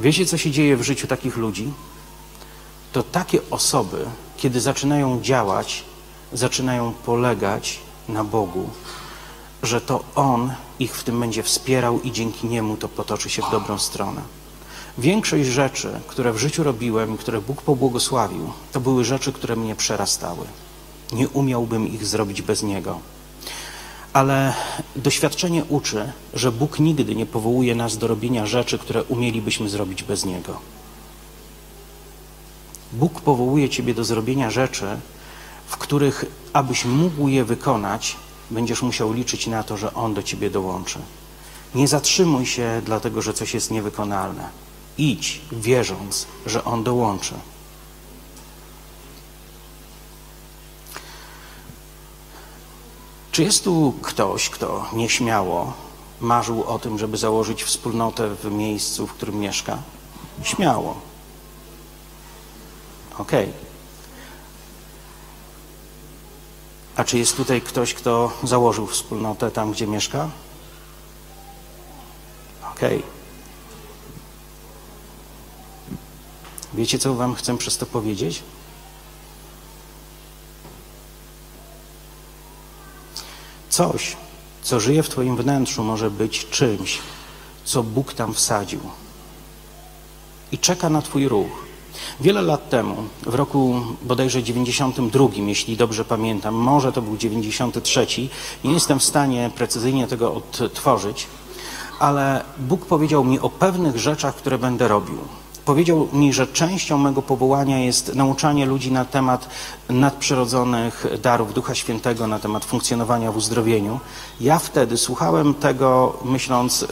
Wiecie, co się dzieje w życiu takich ludzi? To takie osoby, kiedy zaczynają działać, zaczynają polegać na Bogu, że to On ich w tym będzie wspierał i dzięki Niemu to potoczy się w dobrą stronę. Większość rzeczy, które w życiu robiłem i które Bóg pobłogosławił, to były rzeczy, które mnie przerastały. Nie umiałbym ich zrobić bez Niego. Ale doświadczenie uczy, że Bóg nigdy nie powołuje nas do robienia rzeczy, które umielibyśmy zrobić bez Niego. Bóg powołuje Ciebie do zrobienia rzeczy, w których, abyś mógł je wykonać, będziesz musiał liczyć na to, że On do Ciebie dołączy. Nie zatrzymuj się, dlatego że coś jest niewykonalne. Idź, wierząc, że On dołączy. Czy jest tu ktoś, kto nieśmiało marzył o tym, żeby założyć wspólnotę w miejscu, w którym mieszka? Śmiało. Okej. Okay. A czy jest tutaj ktoś, kto założył wspólnotę tam, gdzie mieszka? Okej. Okay. Wiecie, co Wam chcę przez to powiedzieć? Coś, co żyje w Twoim wnętrzu, może być czymś, co Bóg tam wsadził i czeka na Twój ruch. Wiele lat temu, w roku bodajże 92, jeśli dobrze pamiętam, może to był 93, nie jestem w stanie precyzyjnie tego odtworzyć, ale Bóg powiedział mi o pewnych rzeczach, które będę robił. Powiedział mi, że częścią mego powołania jest nauczanie ludzi na temat nadprzyrodzonych darów Ducha Świętego, na temat funkcjonowania w uzdrowieniu. Ja wtedy słuchałem tego, myśląc, y,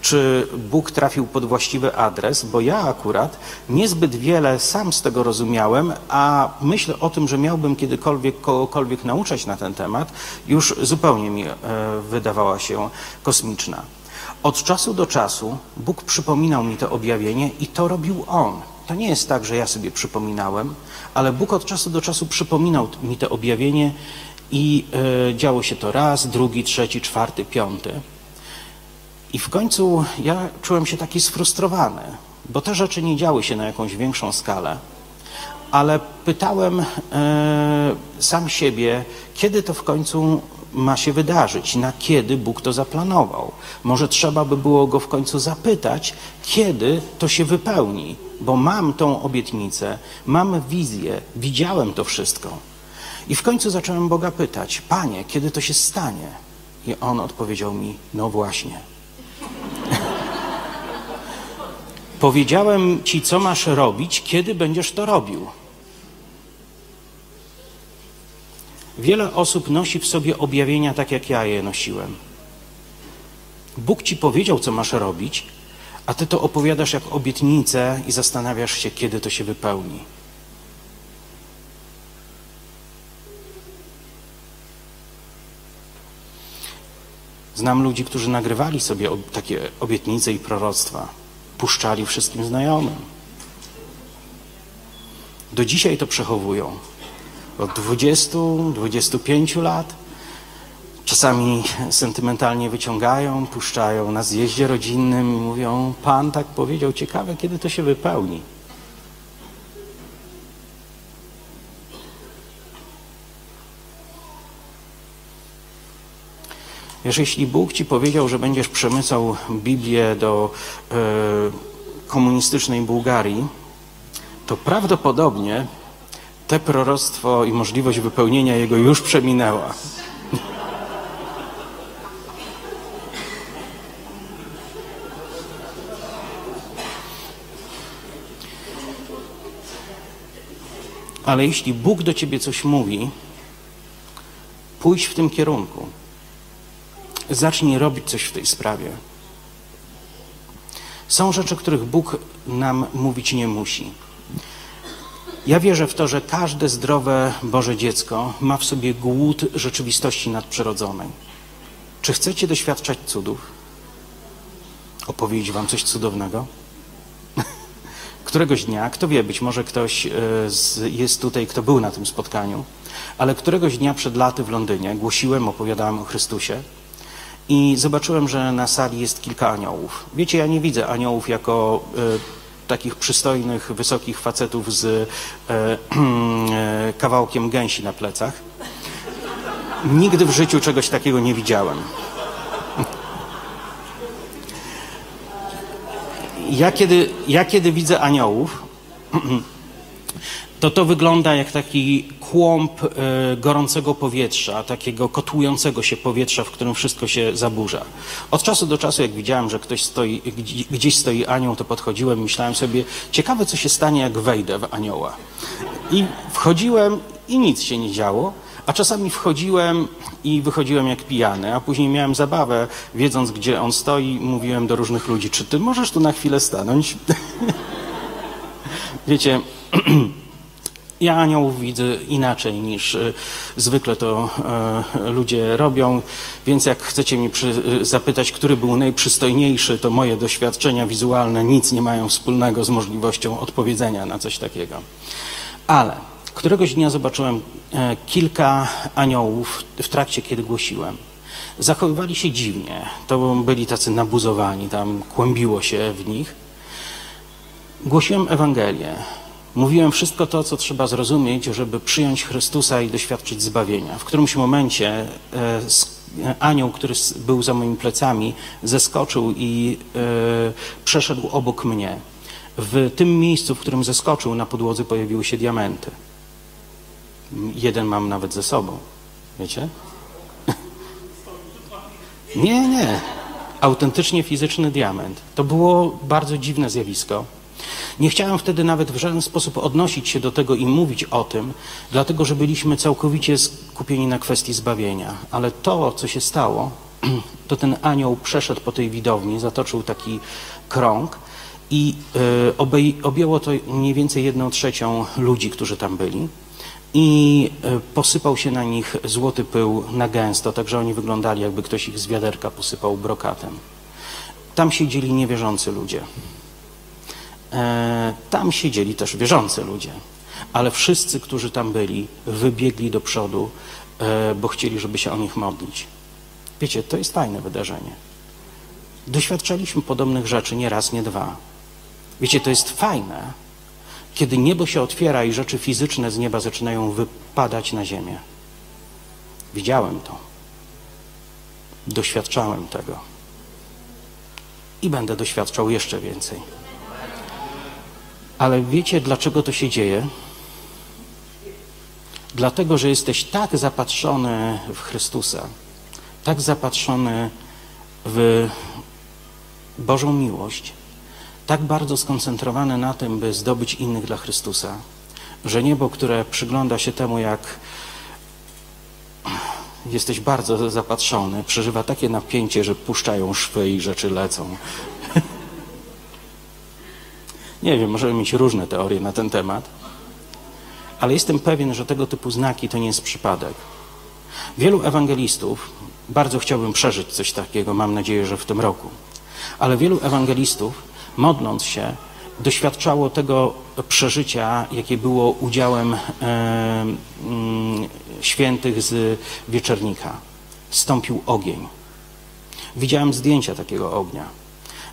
czy Bóg trafił pod właściwy adres, bo ja akurat niezbyt wiele sam z tego rozumiałem, a myśl o tym, że miałbym kiedykolwiek kogokolwiek nauczać na ten temat, już zupełnie mi y, wydawała się kosmiczna. Od czasu do czasu Bóg przypominał mi to objawienie i to robił On. To nie jest tak, że ja sobie przypominałem, ale Bóg od czasu do czasu przypominał mi to objawienie i y, działo się to raz, drugi, trzeci, czwarty, piąty. I w końcu ja czułem się taki sfrustrowany, bo te rzeczy nie działy się na jakąś większą skalę. Ale pytałem y, sam siebie, kiedy to w końcu ma się wydarzyć, na kiedy Bóg to zaplanował. Może trzeba by było go w końcu zapytać, kiedy to się wypełni, bo mam tą obietnicę, mam wizję, widziałem to wszystko. I w końcu zacząłem Boga pytać, Panie, kiedy to się stanie? I on odpowiedział mi, no właśnie. Powiedziałem ci, co masz robić, kiedy będziesz to robił. Wiele osób nosi w sobie objawienia tak, jak ja je nosiłem. Bóg ci powiedział, co masz robić, a ty to opowiadasz jak obietnicę i zastanawiasz się, kiedy to się wypełni. Znam ludzi, którzy nagrywali sobie takie obietnice i proroctwa, puszczali wszystkim znajomym. Do dzisiaj to przechowują od 20, 25 lat. czasami sentymentalnie wyciągają, puszczają na zjeździe rodzinnym i mówią: Pan tak powiedział, ciekawe, kiedy to się wypełni. Wiesz, jeśli Bóg ci powiedział, że będziesz przemycał Biblię do e, komunistycznej Bułgarii, to prawdopodobnie te proroctwo i możliwość wypełnienia jego już przeminęła. Ale jeśli Bóg do ciebie coś mówi, pójdź w tym kierunku. Zacznij robić coś w tej sprawie. Są rzeczy, których Bóg nam mówić nie musi. Ja wierzę w to, że każde zdrowe Boże dziecko ma w sobie głód rzeczywistości nadprzyrodzonej. Czy chcecie doświadczać cudów? Opowiedzieć Wam coś cudownego? Któregoś dnia, kto wie, być może ktoś e, jest tutaj, kto był na tym spotkaniu, ale któregoś dnia przed laty w Londynie głosiłem, opowiadałem o Chrystusie i zobaczyłem, że na sali jest kilka aniołów. Wiecie, ja nie widzę aniołów jako e, takich przystojnych, wysokich facetów z e, e, kawałkiem gęsi na plecach. Nigdy w życiu czegoś takiego nie widziałem. Ja kiedy, ja kiedy widzę aniołów, to to wygląda jak taki kłąb e, gorącego powietrza, takiego kotłującego się powietrza, w którym wszystko się zaburza. Od czasu do czasu, jak widziałem, że ktoś stoi, gdzieś stoi anioł, to podchodziłem myślałem sobie, ciekawe co się stanie, jak wejdę w anioła. I wchodziłem i nic się nie działo, a czasami wchodziłem i wychodziłem jak pijany, a później miałem zabawę, wiedząc, gdzie on stoi, mówiłem do różnych ludzi, czy ty możesz tu na chwilę stanąć? Wiecie, Ja aniołów widzę inaczej niż y, zwykle to y, ludzie robią, więc jak chcecie y, zapytać, który był najprzystojniejszy, to moje doświadczenia wizualne nic nie mają wspólnego z możliwością odpowiedzenia na coś takiego. Ale któregoś dnia zobaczyłem e, kilka aniołów w trakcie, kiedy głosiłem. Zachowywali się dziwnie. To byli tacy nabuzowani, tam kłębiło się w nich. Głosiłem Ewangelię. Mówiłem wszystko to, co trzeba zrozumieć, żeby przyjąć Chrystusa i doświadczyć zbawienia. W którymś momencie e, e, anioł, który był za moimi plecami, zeskoczył i e, przeszedł obok mnie. W tym miejscu, w którym zeskoczył, na podłodze pojawiły się diamenty. Jeden mam nawet ze sobą. Wiecie? Nie, nie. Autentycznie fizyczny diament. To było bardzo dziwne zjawisko. Nie chciałem wtedy nawet w żaden sposób odnosić się do tego i mówić o tym, dlatego że byliśmy całkowicie skupieni na kwestii zbawienia. Ale to, co się stało, to ten anioł przeszedł po tej widowni, zatoczył taki krąg i y, objęło to mniej więcej jedną trzecią ludzi, którzy tam byli i y, posypał się na nich złoty pył na gęsto, także oni wyglądali jakby ktoś ich z wiaderka posypał brokatem. Tam siedzieli niewierzący ludzie. E, tam siedzieli też wierzący ludzie, ale wszyscy, którzy tam byli, wybiegli do przodu, e, bo chcieli, żeby się o nich modlić. Wiecie, to jest fajne wydarzenie. Doświadczaliśmy podobnych rzeczy nie raz, nie dwa. Wiecie, to jest fajne, kiedy niebo się otwiera i rzeczy fizyczne z nieba zaczynają wypadać na ziemię. Widziałem to. Doświadczałem tego. I będę doświadczał jeszcze więcej. Ale wiecie, dlaczego to się dzieje? Dlatego, że jesteś tak zapatrzony w Chrystusa, tak zapatrzony w Bożą miłość, tak bardzo skoncentrowany na tym, by zdobyć innych dla Chrystusa, że niebo, które przygląda się temu, jak jesteś bardzo zapatrzony, przeżywa takie napięcie, że puszczają szwy i rzeczy lecą. Nie wiem, możemy mieć różne teorie na ten temat, ale jestem pewien, że tego typu znaki to nie jest przypadek. Wielu ewangelistów, bardzo chciałbym przeżyć coś takiego, mam nadzieję, że w tym roku, ale wielu ewangelistów, modląc się, doświadczało tego przeżycia, jakie było udziałem e, mm, świętych z wieczernika. stąpił ogień. Widziałem zdjęcia takiego ognia.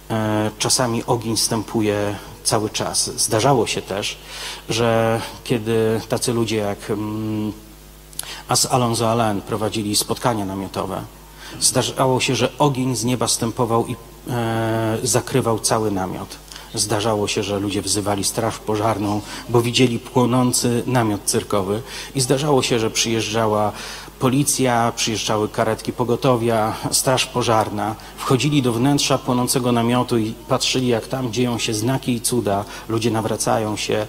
E, czasami ogień stępuje cały czas. Zdarzało się też, że kiedy tacy ludzie jak mm, As Alonso Alain prowadzili spotkania namiotowe, zdarzało się, że ogień z nieba stępował i e, zakrywał cały namiot. Zdarzało się, że ludzie wzywali straż pożarną, bo widzieli płonący namiot cyrkowy i zdarzało się, że przyjeżdżała policja, przyjeżdżały karetki pogotowia, straż pożarna, wchodzili do wnętrza płonącego namiotu i patrzyli, jak tam dzieją się znaki i cuda, ludzie nawracają się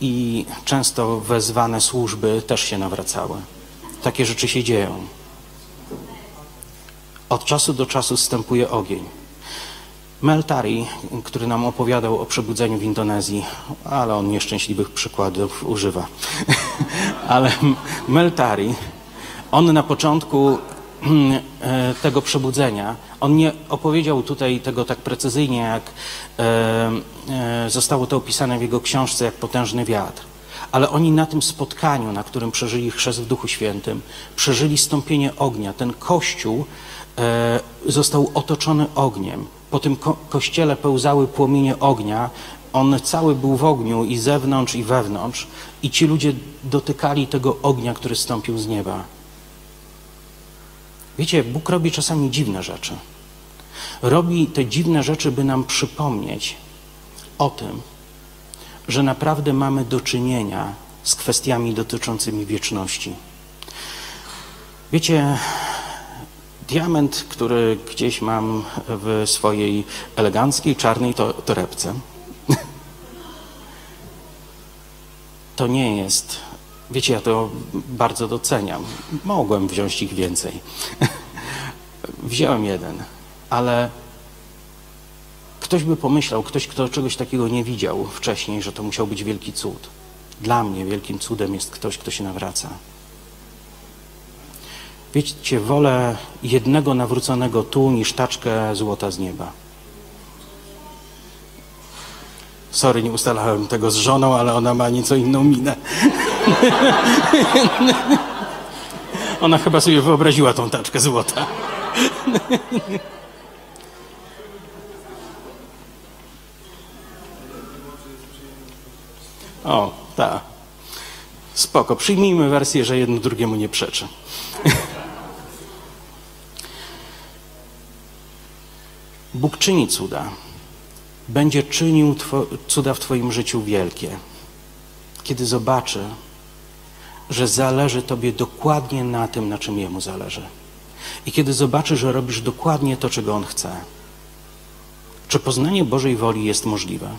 i często wezwane służby też się nawracały. Takie rzeczy się dzieją. Od czasu do czasu stępuje ogień. Meltari, który nam opowiadał o przebudzeniu w Indonezji, ale on nieszczęśliwych przykładów używa. ale Meltari, on na początku e, tego przebudzenia, on nie opowiedział tutaj tego tak precyzyjnie, jak e, e, zostało to opisane w jego książce, jak potężny wiatr. Ale oni na tym spotkaniu, na którym przeżyli chrzest w Duchu Świętym, przeżyli stąpienie ognia. Ten kościół został otoczony ogniem. Po tym ko kościele pełzały płomienie ognia. On cały był w ogniu i zewnątrz, i wewnątrz. I ci ludzie dotykali tego ognia, który stąpił z nieba. Wiecie, Bóg robi czasami dziwne rzeczy. Robi te dziwne rzeczy, by nam przypomnieć o tym, że naprawdę mamy do czynienia z kwestiami dotyczącymi wieczności. Wiecie, diament, który gdzieś mam w swojej eleganckiej czarnej torebce, to nie jest Wiecie, ja to bardzo doceniam. Mogłem wziąć ich więcej. Wziąłem jeden, ale ktoś by pomyślał, ktoś, kto czegoś takiego nie widział wcześniej, że to musiał być wielki cud. Dla mnie wielkim cudem jest ktoś, kto się nawraca. Wiecie, wolę jednego nawróconego tu niż taczkę złota z nieba. Sorry, nie ustalałem tego z żoną, ale ona ma nieco inną minę. Ona chyba sobie wyobraziła tą taczkę złota. O, tak. Spoko. Przyjmijmy wersję, że jedno drugiemu nie przeczy. Bóg czyni cuda będzie czynił cuda w Twoim życiu wielkie, kiedy zobaczy, że zależy Tobie dokładnie na tym, na czym Jemu zależy. I kiedy zobaczy, że robisz dokładnie to, czego On chce. Czy poznanie Bożej woli jest możliwe?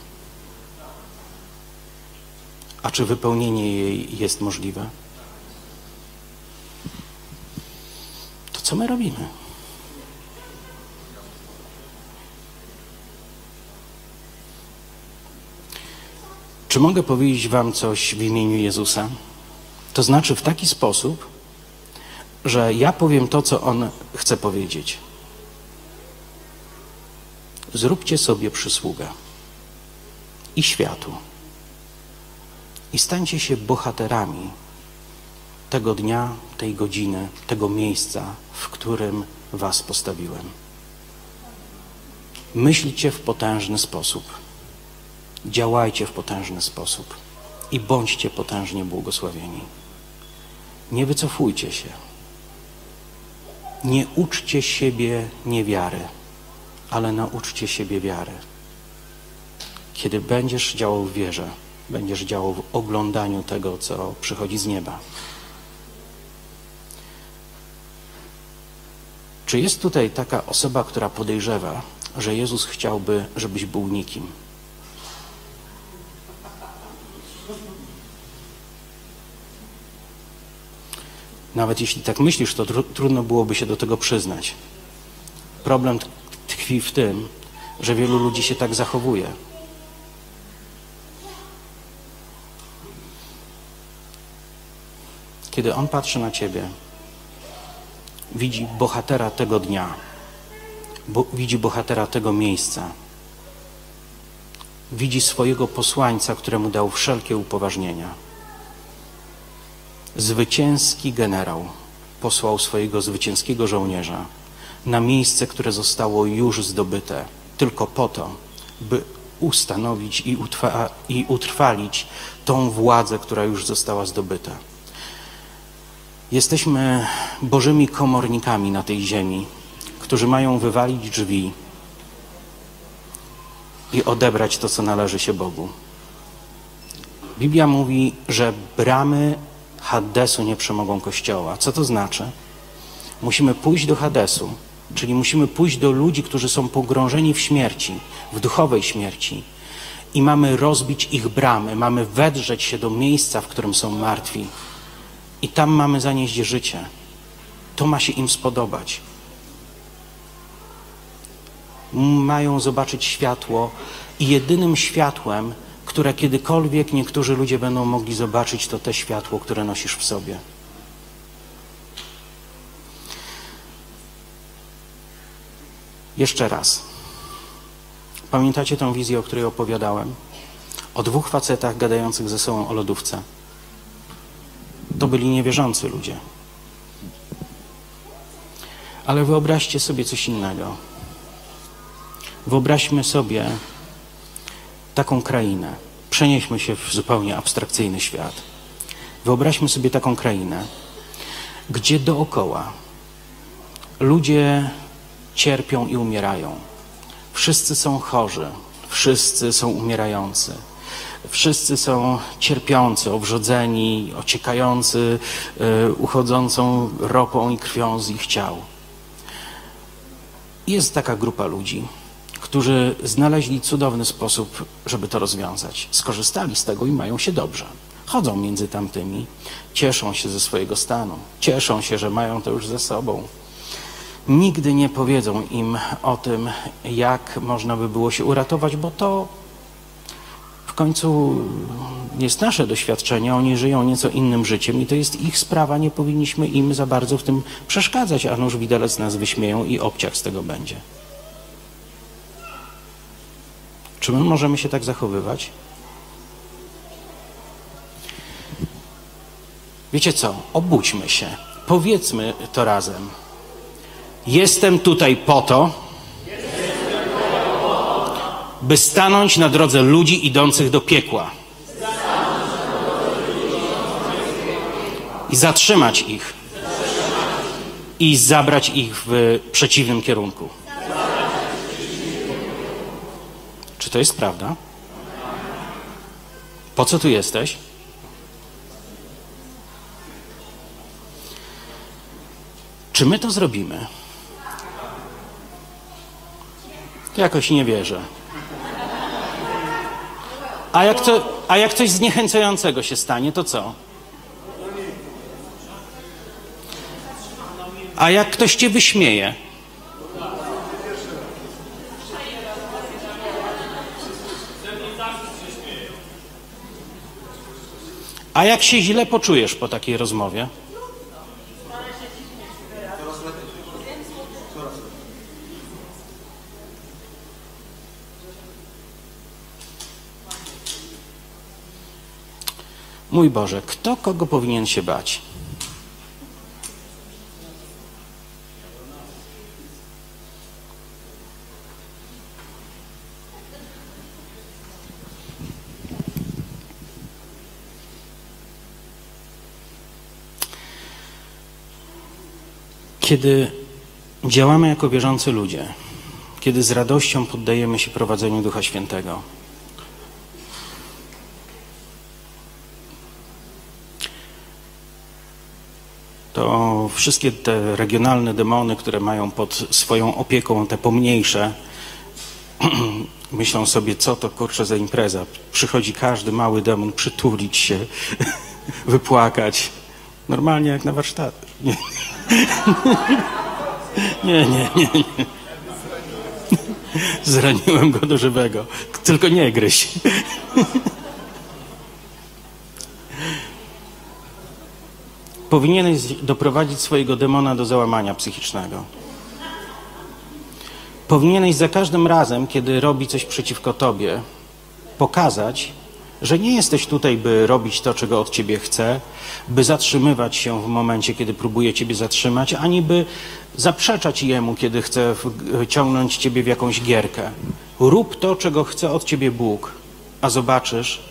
A czy wypełnienie jej jest możliwe? To co my robimy? Czy mogę powiedzieć Wam coś w imieniu Jezusa? To znaczy w taki sposób, że ja powiem to, co On chce powiedzieć. Zróbcie sobie przysługę i światu. I stańcie się bohaterami tego dnia, tej godziny, tego miejsca, w którym Was postawiłem. Myślcie w potężny sposób działajcie w potężny sposób i bądźcie potężnie błogosławieni. Nie wycofujcie się. Nie uczcie siebie niewiary, ale nauczcie siebie wiary. Kiedy będziesz działał w wierze, będziesz działał w oglądaniu tego, co przychodzi z nieba. Czy jest tutaj taka osoba, która podejrzewa, że Jezus chciałby, żebyś był nikim? Nawet jeśli tak myślisz, to tr trudno byłoby się do tego przyznać. Problem tkwi w tym, że wielu ludzi się tak zachowuje. Kiedy on patrzy na ciebie, widzi bohatera tego dnia, bo, widzi bohatera tego miejsca, widzi swojego posłańca, któremu dał wszelkie upoważnienia zwycięski generał, posłał swojego zwycięskiego żołnierza na miejsce, które zostało już zdobyte, tylko po to, by ustanowić i, utwa- i utrwalić tą władzę, która już została zdobyta. Jesteśmy Bożymi komornikami na tej ziemi, którzy mają wywalić drzwi i odebrać to, co należy się Bogu. Biblia mówi, że bramy Hadesu nie przemogą Kościoła. Co to znaczy? Musimy pójść do Hadesu, czyli musimy pójść do ludzi, którzy są pogrążeni w śmierci, w duchowej śmierci i mamy rozbić ich bramy, mamy wedrzeć się do miejsca, w którym są martwi i tam mamy zanieść życie. To ma się im spodobać. Mają zobaczyć światło i jedynym światłem, które kiedykolwiek niektórzy ludzie będą mogli zobaczyć, to te światło, które nosisz w sobie. Jeszcze raz. Pamiętacie tą wizję, o której opowiadałem? O dwóch facetach gadających ze sobą o lodówce. To byli niewierzący ludzie. Ale wyobraźcie sobie coś innego. Wyobraźmy sobie taką krainę. Przenieśmy się w zupełnie abstrakcyjny świat. Wyobraźmy sobie taką krainę, gdzie dookoła ludzie cierpią i umierają. Wszyscy są chorzy, wszyscy są umierający. Wszyscy są cierpiący, obrzodzeni, ociekający, y, uchodzącą ropą i krwią z ich ciał. Jest taka grupa ludzi, którzy znaleźli cudowny sposób, żeby to rozwiązać. Skorzystali z tego i mają się dobrze. Chodzą między tamtymi, cieszą się ze swojego stanu, cieszą się, że mają to już ze sobą. Nigdy nie powiedzą im o tym, jak można by było się uratować, bo to w końcu jest nasze doświadczenie. Oni żyją nieco innym życiem i to jest ich sprawa. Nie powinniśmy im za bardzo w tym przeszkadzać, a nuż widelec nas wyśmieją i obciach z tego będzie. Czy my możemy się tak zachowywać? Wiecie co? Obudźmy się. Powiedzmy to razem. Jestem tutaj po to, by stanąć na drodze ludzi idących do piekła i zatrzymać ich i zabrać ich w przeciwnym kierunku. Czy to jest prawda? Po co tu jesteś? Czy my to zrobimy? Jakoś nie wierzę. A jak, to, a jak coś zniechęcającego się stanie, to co? A jak ktoś cię wyśmieje? A jak się źle poczujesz po takiej rozmowie? Mój Boże, kto kogo powinien się bać? Kiedy działamy jako wierzący ludzie, kiedy z radością poddajemy się prowadzeniu Ducha Świętego, to wszystkie te regionalne demony, które mają pod swoją opieką te pomniejsze, myślą sobie, co to kurczę za impreza. Przychodzi każdy mały demon przytulić się, wypłakać. Normalnie jak na warsztat. Nie, nie, nie, nie. Zraniłem go do żywego. Tylko nie gryź. Powinieneś doprowadzić swojego demona do załamania psychicznego. Powinieneś za każdym razem, kiedy robi coś przeciwko tobie, pokazać, że nie jesteś tutaj, by robić to, czego od ciebie chce, by zatrzymywać się w momencie, kiedy próbuje ciebie zatrzymać, ani by zaprzeczać jemu, kiedy chce ciągnąć ciebie w jakąś gierkę. Rób to, czego chce od ciebie Bóg, a zobaczysz,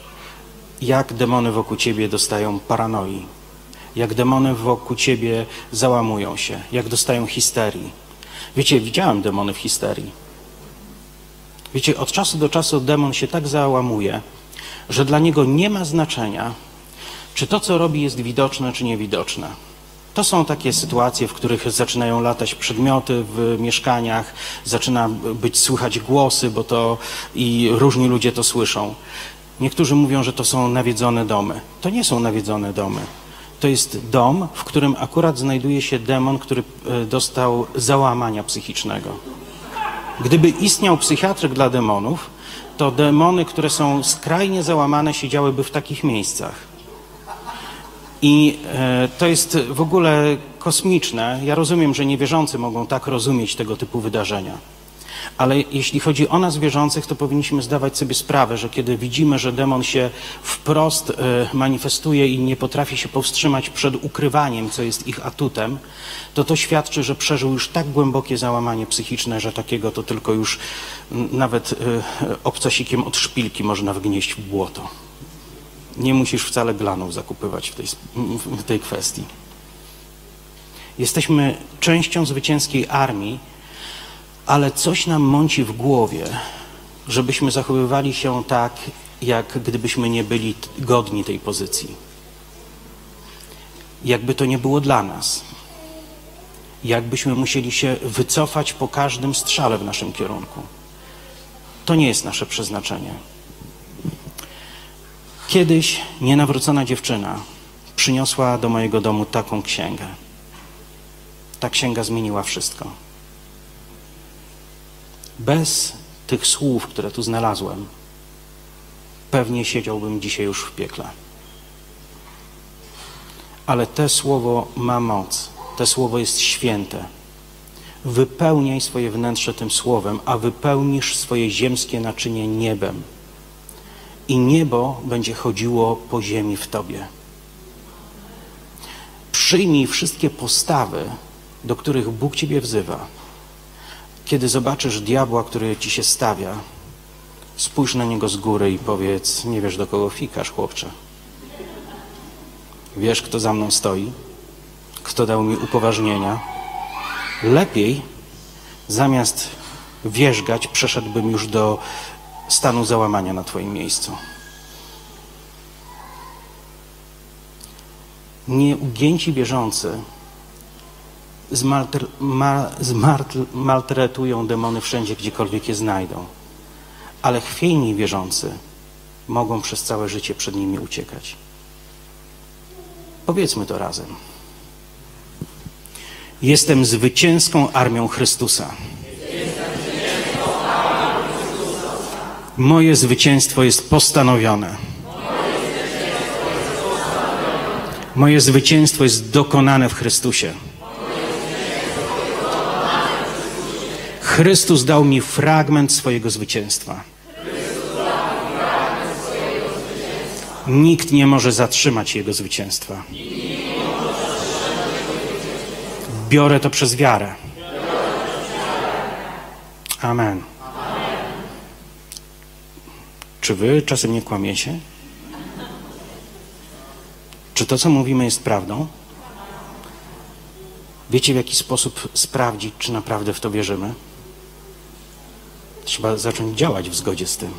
jak demony wokół ciebie dostają paranoi, jak demony wokół ciebie załamują się, jak dostają histerii. Wiecie, widziałem demony w histerii. Wiecie, od czasu do czasu demon się tak załamuje, że dla niego nie ma znaczenia, czy to, co robi, jest widoczne, czy niewidoczne. To są takie sytuacje, w których zaczynają latać przedmioty w mieszkaniach, zaczyna być słychać głosy, bo to i różni ludzie to słyszą. Niektórzy mówią, że to są nawiedzone domy. To nie są nawiedzone domy. To jest dom, w którym akurat znajduje się demon, który e, dostał załamania psychicznego. Gdyby istniał psychiatryk dla demonów, to demony, które są skrajnie załamane, siedziałyby w takich miejscach. I e, to jest w ogóle kosmiczne. Ja rozumiem, że niewierzący mogą tak rozumieć tego typu wydarzenia. Ale jeśli chodzi o nas wierzących, to powinniśmy zdawać sobie sprawę, że kiedy widzimy, że demon się wprost e, manifestuje i nie potrafi się powstrzymać przed ukrywaniem, co jest ich atutem, to to świadczy, że przeżył już tak głębokie załamanie psychiczne, że takiego to tylko już nawet e, obcasikiem od szpilki można wgnieść w błoto. Nie musisz wcale glanów zakupywać w tej, w tej kwestii. Jesteśmy częścią zwycięskiej armii, ale coś nam mąci w głowie, żebyśmy zachowywali się tak, jak gdybyśmy nie byli godni tej pozycji. Jakby to nie było dla nas. Jakbyśmy musieli się wycofać po każdym strzale w naszym kierunku. To nie jest nasze przeznaczenie. Kiedyś nienawrócona dziewczyna przyniosła do mojego domu taką księgę. Ta księga zmieniła wszystko. Bez tych słów, które tu znalazłem, pewnie siedziałbym dzisiaj już w piekle. Ale te słowo ma moc, te słowo jest święte. Wypełniaj swoje wnętrze tym słowem, a wypełnisz swoje ziemskie naczynie niebem. I niebo będzie chodziło po ziemi w tobie. Przyjmij wszystkie postawy, do których Bóg ciebie wzywa kiedy zobaczysz diabła, który ci się stawia, spójrz na niego z góry i powiedz, nie wiesz do kogo fikasz, chłopcze. Wiesz, kto za mną stoi? Kto dał mi upoważnienia? Lepiej, zamiast wierzgać, przeszedłbym już do stanu załamania na Twoim miejscu. Nieugięci wierzący zmaltretują demony wszędzie, gdziekolwiek je znajdą. Ale chwiejni wierzący mogą przez całe życie przed nimi uciekać. Powiedzmy to razem. Jestem zwycięską armią Chrystusa. Moje zwycięstwo jest postanowione. Moje zwycięstwo jest dokonane w Chrystusie. Chrystus dał mi fragment swojego zwycięstwa. Nikt nie może zatrzymać Jego zwycięstwa. Biorę to przez wiarę. Amen. Czy wy czasem nie kłamiecie? Czy to, co mówimy, jest prawdą? Wiecie, w jaki sposób sprawdzić, czy naprawdę w to wierzymy? Trzeba zacząć działać w zgodzie z tym.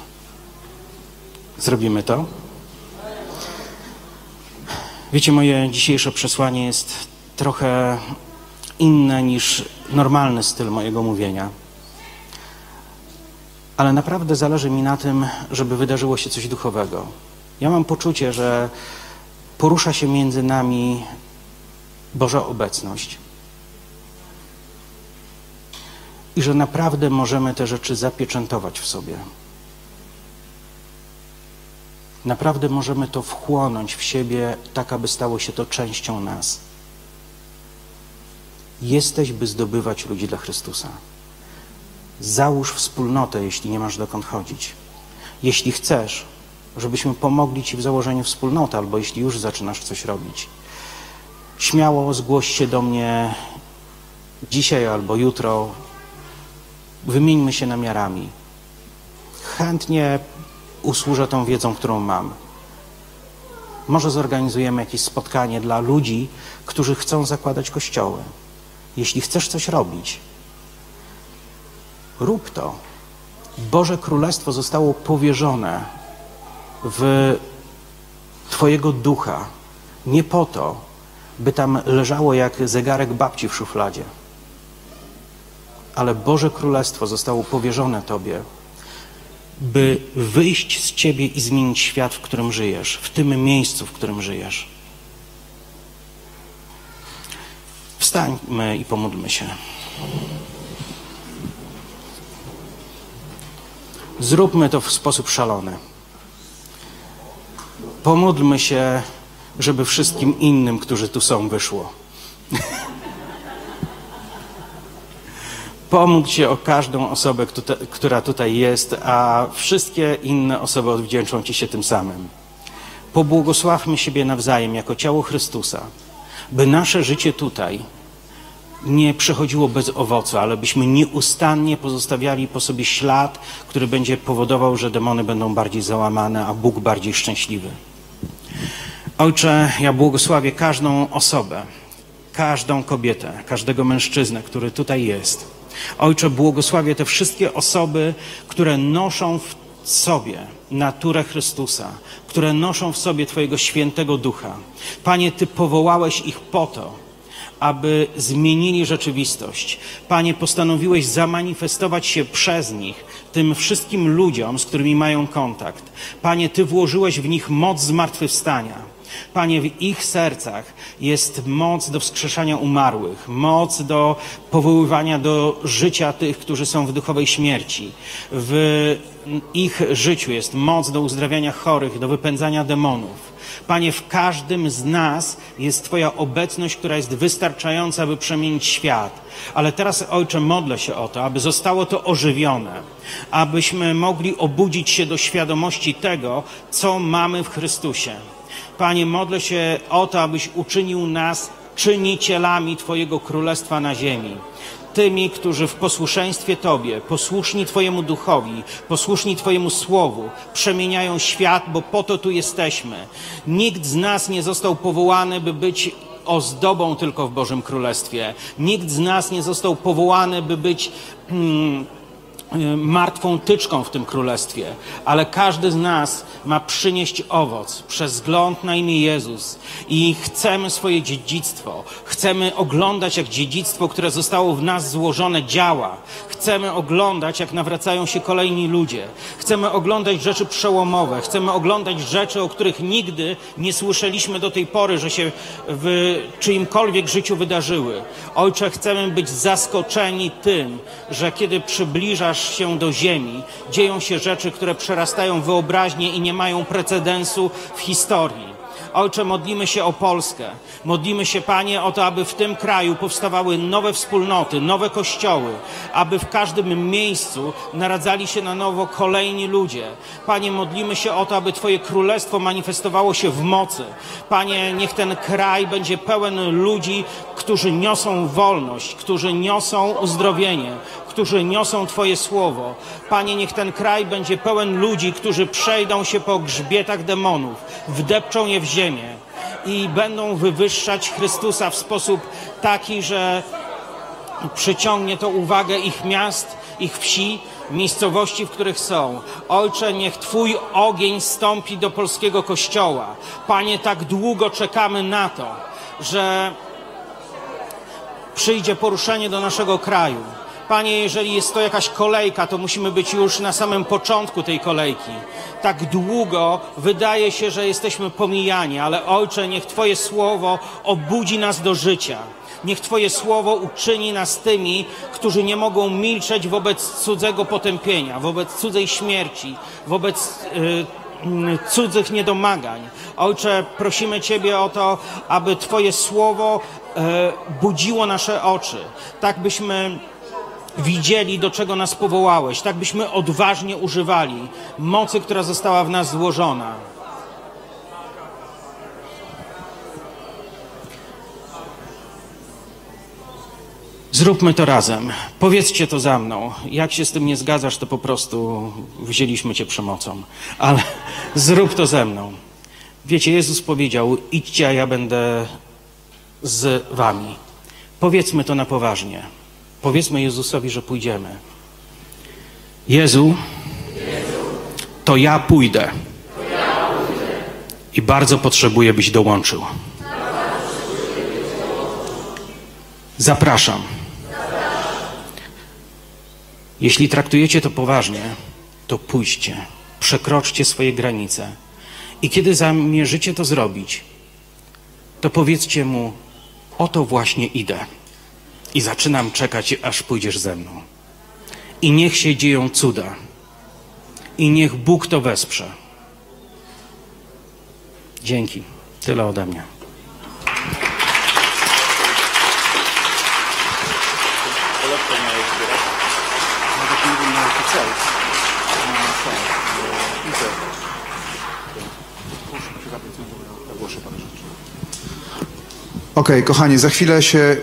Zrobimy to? Wiecie, moje dzisiejsze przesłanie jest trochę inne niż normalny styl mojego mówienia. Ale naprawdę zależy mi na tym, żeby wydarzyło się coś duchowego. Ja mam poczucie, że porusza się między nami Boża obecność. I że naprawdę możemy te rzeczy zapieczętować w sobie. Naprawdę możemy to wchłonąć w siebie, tak aby stało się to częścią nas. Jesteś, by zdobywać ludzi dla Chrystusa. Załóż wspólnotę, jeśli nie masz dokąd chodzić. Jeśli chcesz, żebyśmy pomogli Ci w założeniu wspólnoty, albo jeśli już zaczynasz coś robić. Śmiało zgłoś się do mnie dzisiaj albo jutro. Wymieńmy się namiarami. Chętnie usłużę tą wiedzą, którą mam. Może zorganizujemy jakieś spotkanie dla ludzi, którzy chcą zakładać kościoły. Jeśli chcesz coś robić, rób to. Boże Królestwo zostało powierzone w Twojego ducha nie po to, by tam leżało jak zegarek babci w szufladzie, ale Boże Królestwo zostało powierzone Tobie, by wyjść z Ciebie i zmienić świat, w którym żyjesz, w tym miejscu, w którym żyjesz. Wstańmy i pomódlmy się. Zróbmy to w sposób szalony. Pomódlmy się, żeby wszystkim innym, którzy tu są, wyszło. Pomódl się o każdą osobę, która tutaj jest, a wszystkie inne osoby odwdzięczą Ci się tym samym. Pobłogosławmy siebie nawzajem jako ciało Chrystusa, by nasze życie tutaj nie przechodziło bez owocu, ale byśmy nieustannie pozostawiali po sobie ślad, który będzie powodował, że demony będą bardziej załamane, a Bóg bardziej szczęśliwy. Ojcze, ja błogosławię każdą osobę, każdą kobietę, każdego mężczyznę, który tutaj jest. Ojcze, błogosławię te wszystkie osoby, które noszą w sobie naturę Chrystusa, które noszą w sobie Twojego świętego ducha. Panie, Ty powołałeś ich po to, aby zmienili rzeczywistość. Panie, postanowiłeś zamanifestować się przez nich tym wszystkim ludziom, z którymi mają kontakt. Panie, Ty włożyłeś w nich moc zmartwychwstania. Panie, w ich sercach jest moc do wskrzeszania umarłych, moc do powoływania do życia tych, którzy są w duchowej śmierci. W ich życiu jest moc do uzdrawiania chorych, do wypędzania demonów. Panie, w każdym z nas jest Twoja obecność, która jest wystarczająca, by przemienić świat. Ale teraz, Ojcze, modlę się o to, aby zostało to ożywione, abyśmy mogli obudzić się do świadomości tego, co mamy w Chrystusie. Panie, modlę się o to, abyś uczynił nas czynicielami Twojego Królestwa na ziemi. Tymi, którzy w posłuszeństwie Tobie, posłuszni Twojemu duchowi, posłuszni Twojemu słowu, przemieniają świat, bo po to tu jesteśmy. Nikt z nas nie został powołany, by być ozdobą tylko w Bożym Królestwie. Nikt z nas nie został powołany, by być. Hmm, martwą tyczką w tym królestwie, ale każdy z nas ma przynieść owoc przez wzgląd na imię Jezus i chcemy swoje dziedzictwo, chcemy oglądać jak dziedzictwo, które zostało w nas złożone działa, chcemy oglądać jak nawracają się kolejni ludzie, chcemy oglądać rzeczy przełomowe, chcemy oglądać rzeczy, o których nigdy nie słyszeliśmy do tej pory, że się w czyimkolwiek życiu wydarzyły. Ojcze, chcemy być zaskoczeni tym, że kiedy przybliżasz się do ziemi, dzieją się rzeczy, które przerastają wyobraźnię i nie mają precedensu w historii. Ojcze, modlimy się o Polskę. Modlimy się, Panie, o to, aby w tym kraju powstawały nowe wspólnoty, nowe kościoły, aby w każdym miejscu naradzali się na nowo kolejni ludzie. Panie, modlimy się o to, aby Twoje królestwo manifestowało się w mocy. Panie, niech ten kraj będzie pełen ludzi, którzy niosą wolność, którzy niosą uzdrowienie, którzy niosą Twoje słowo. Panie, niech ten kraj będzie pełen ludzi, którzy przejdą się po grzbietach demonów, wdepczą je w ziemię i będą wywyższać Chrystusa w sposób taki, że przyciągnie to uwagę ich miast, ich wsi, miejscowości, w których są. Ojcze, niech Twój ogień stąpi do polskiego kościoła. Panie, tak długo czekamy na to, że przyjdzie poruszenie do naszego kraju. Panie, jeżeli jest to jakaś kolejka, to musimy być już na samym początku tej kolejki. Tak długo wydaje się, że jesteśmy pomijani, ale Ojcze, niech Twoje słowo obudzi nas do życia. Niech Twoje słowo uczyni nas tymi, którzy nie mogą milczeć wobec cudzego potępienia, wobec cudzej śmierci, wobec yy, cudzych niedomagań. Ojcze, prosimy Ciebie o to, aby Twoje słowo e, budziło nasze oczy, tak byśmy widzieli, do czego nas powołałeś, tak byśmy odważnie używali mocy, która została w nas złożona. Zróbmy to razem. Powiedzcie to za mną. Jak się z tym nie zgadzasz, to po prostu wzięliśmy cię przemocą. Ale zrób to ze mną. Wiecie, Jezus powiedział: idźcie, a ja będę z wami. Powiedzmy to na poważnie. Powiedzmy Jezusowi, że pójdziemy. Jezu, to ja pójdę. I bardzo potrzebuję, byś dołączył. Zapraszam. Jeśli traktujecie to poważnie, to pójdźcie, przekroczcie swoje granice. I kiedy zamierzycie to zrobić, to powiedzcie mu: Oto właśnie idę. I zaczynam czekać, aż pójdziesz ze mną. I niech się dzieją cuda. I niech Bóg to wesprze. Dzięki. Tyle ode mnie. Okej, kochani, za chwilę się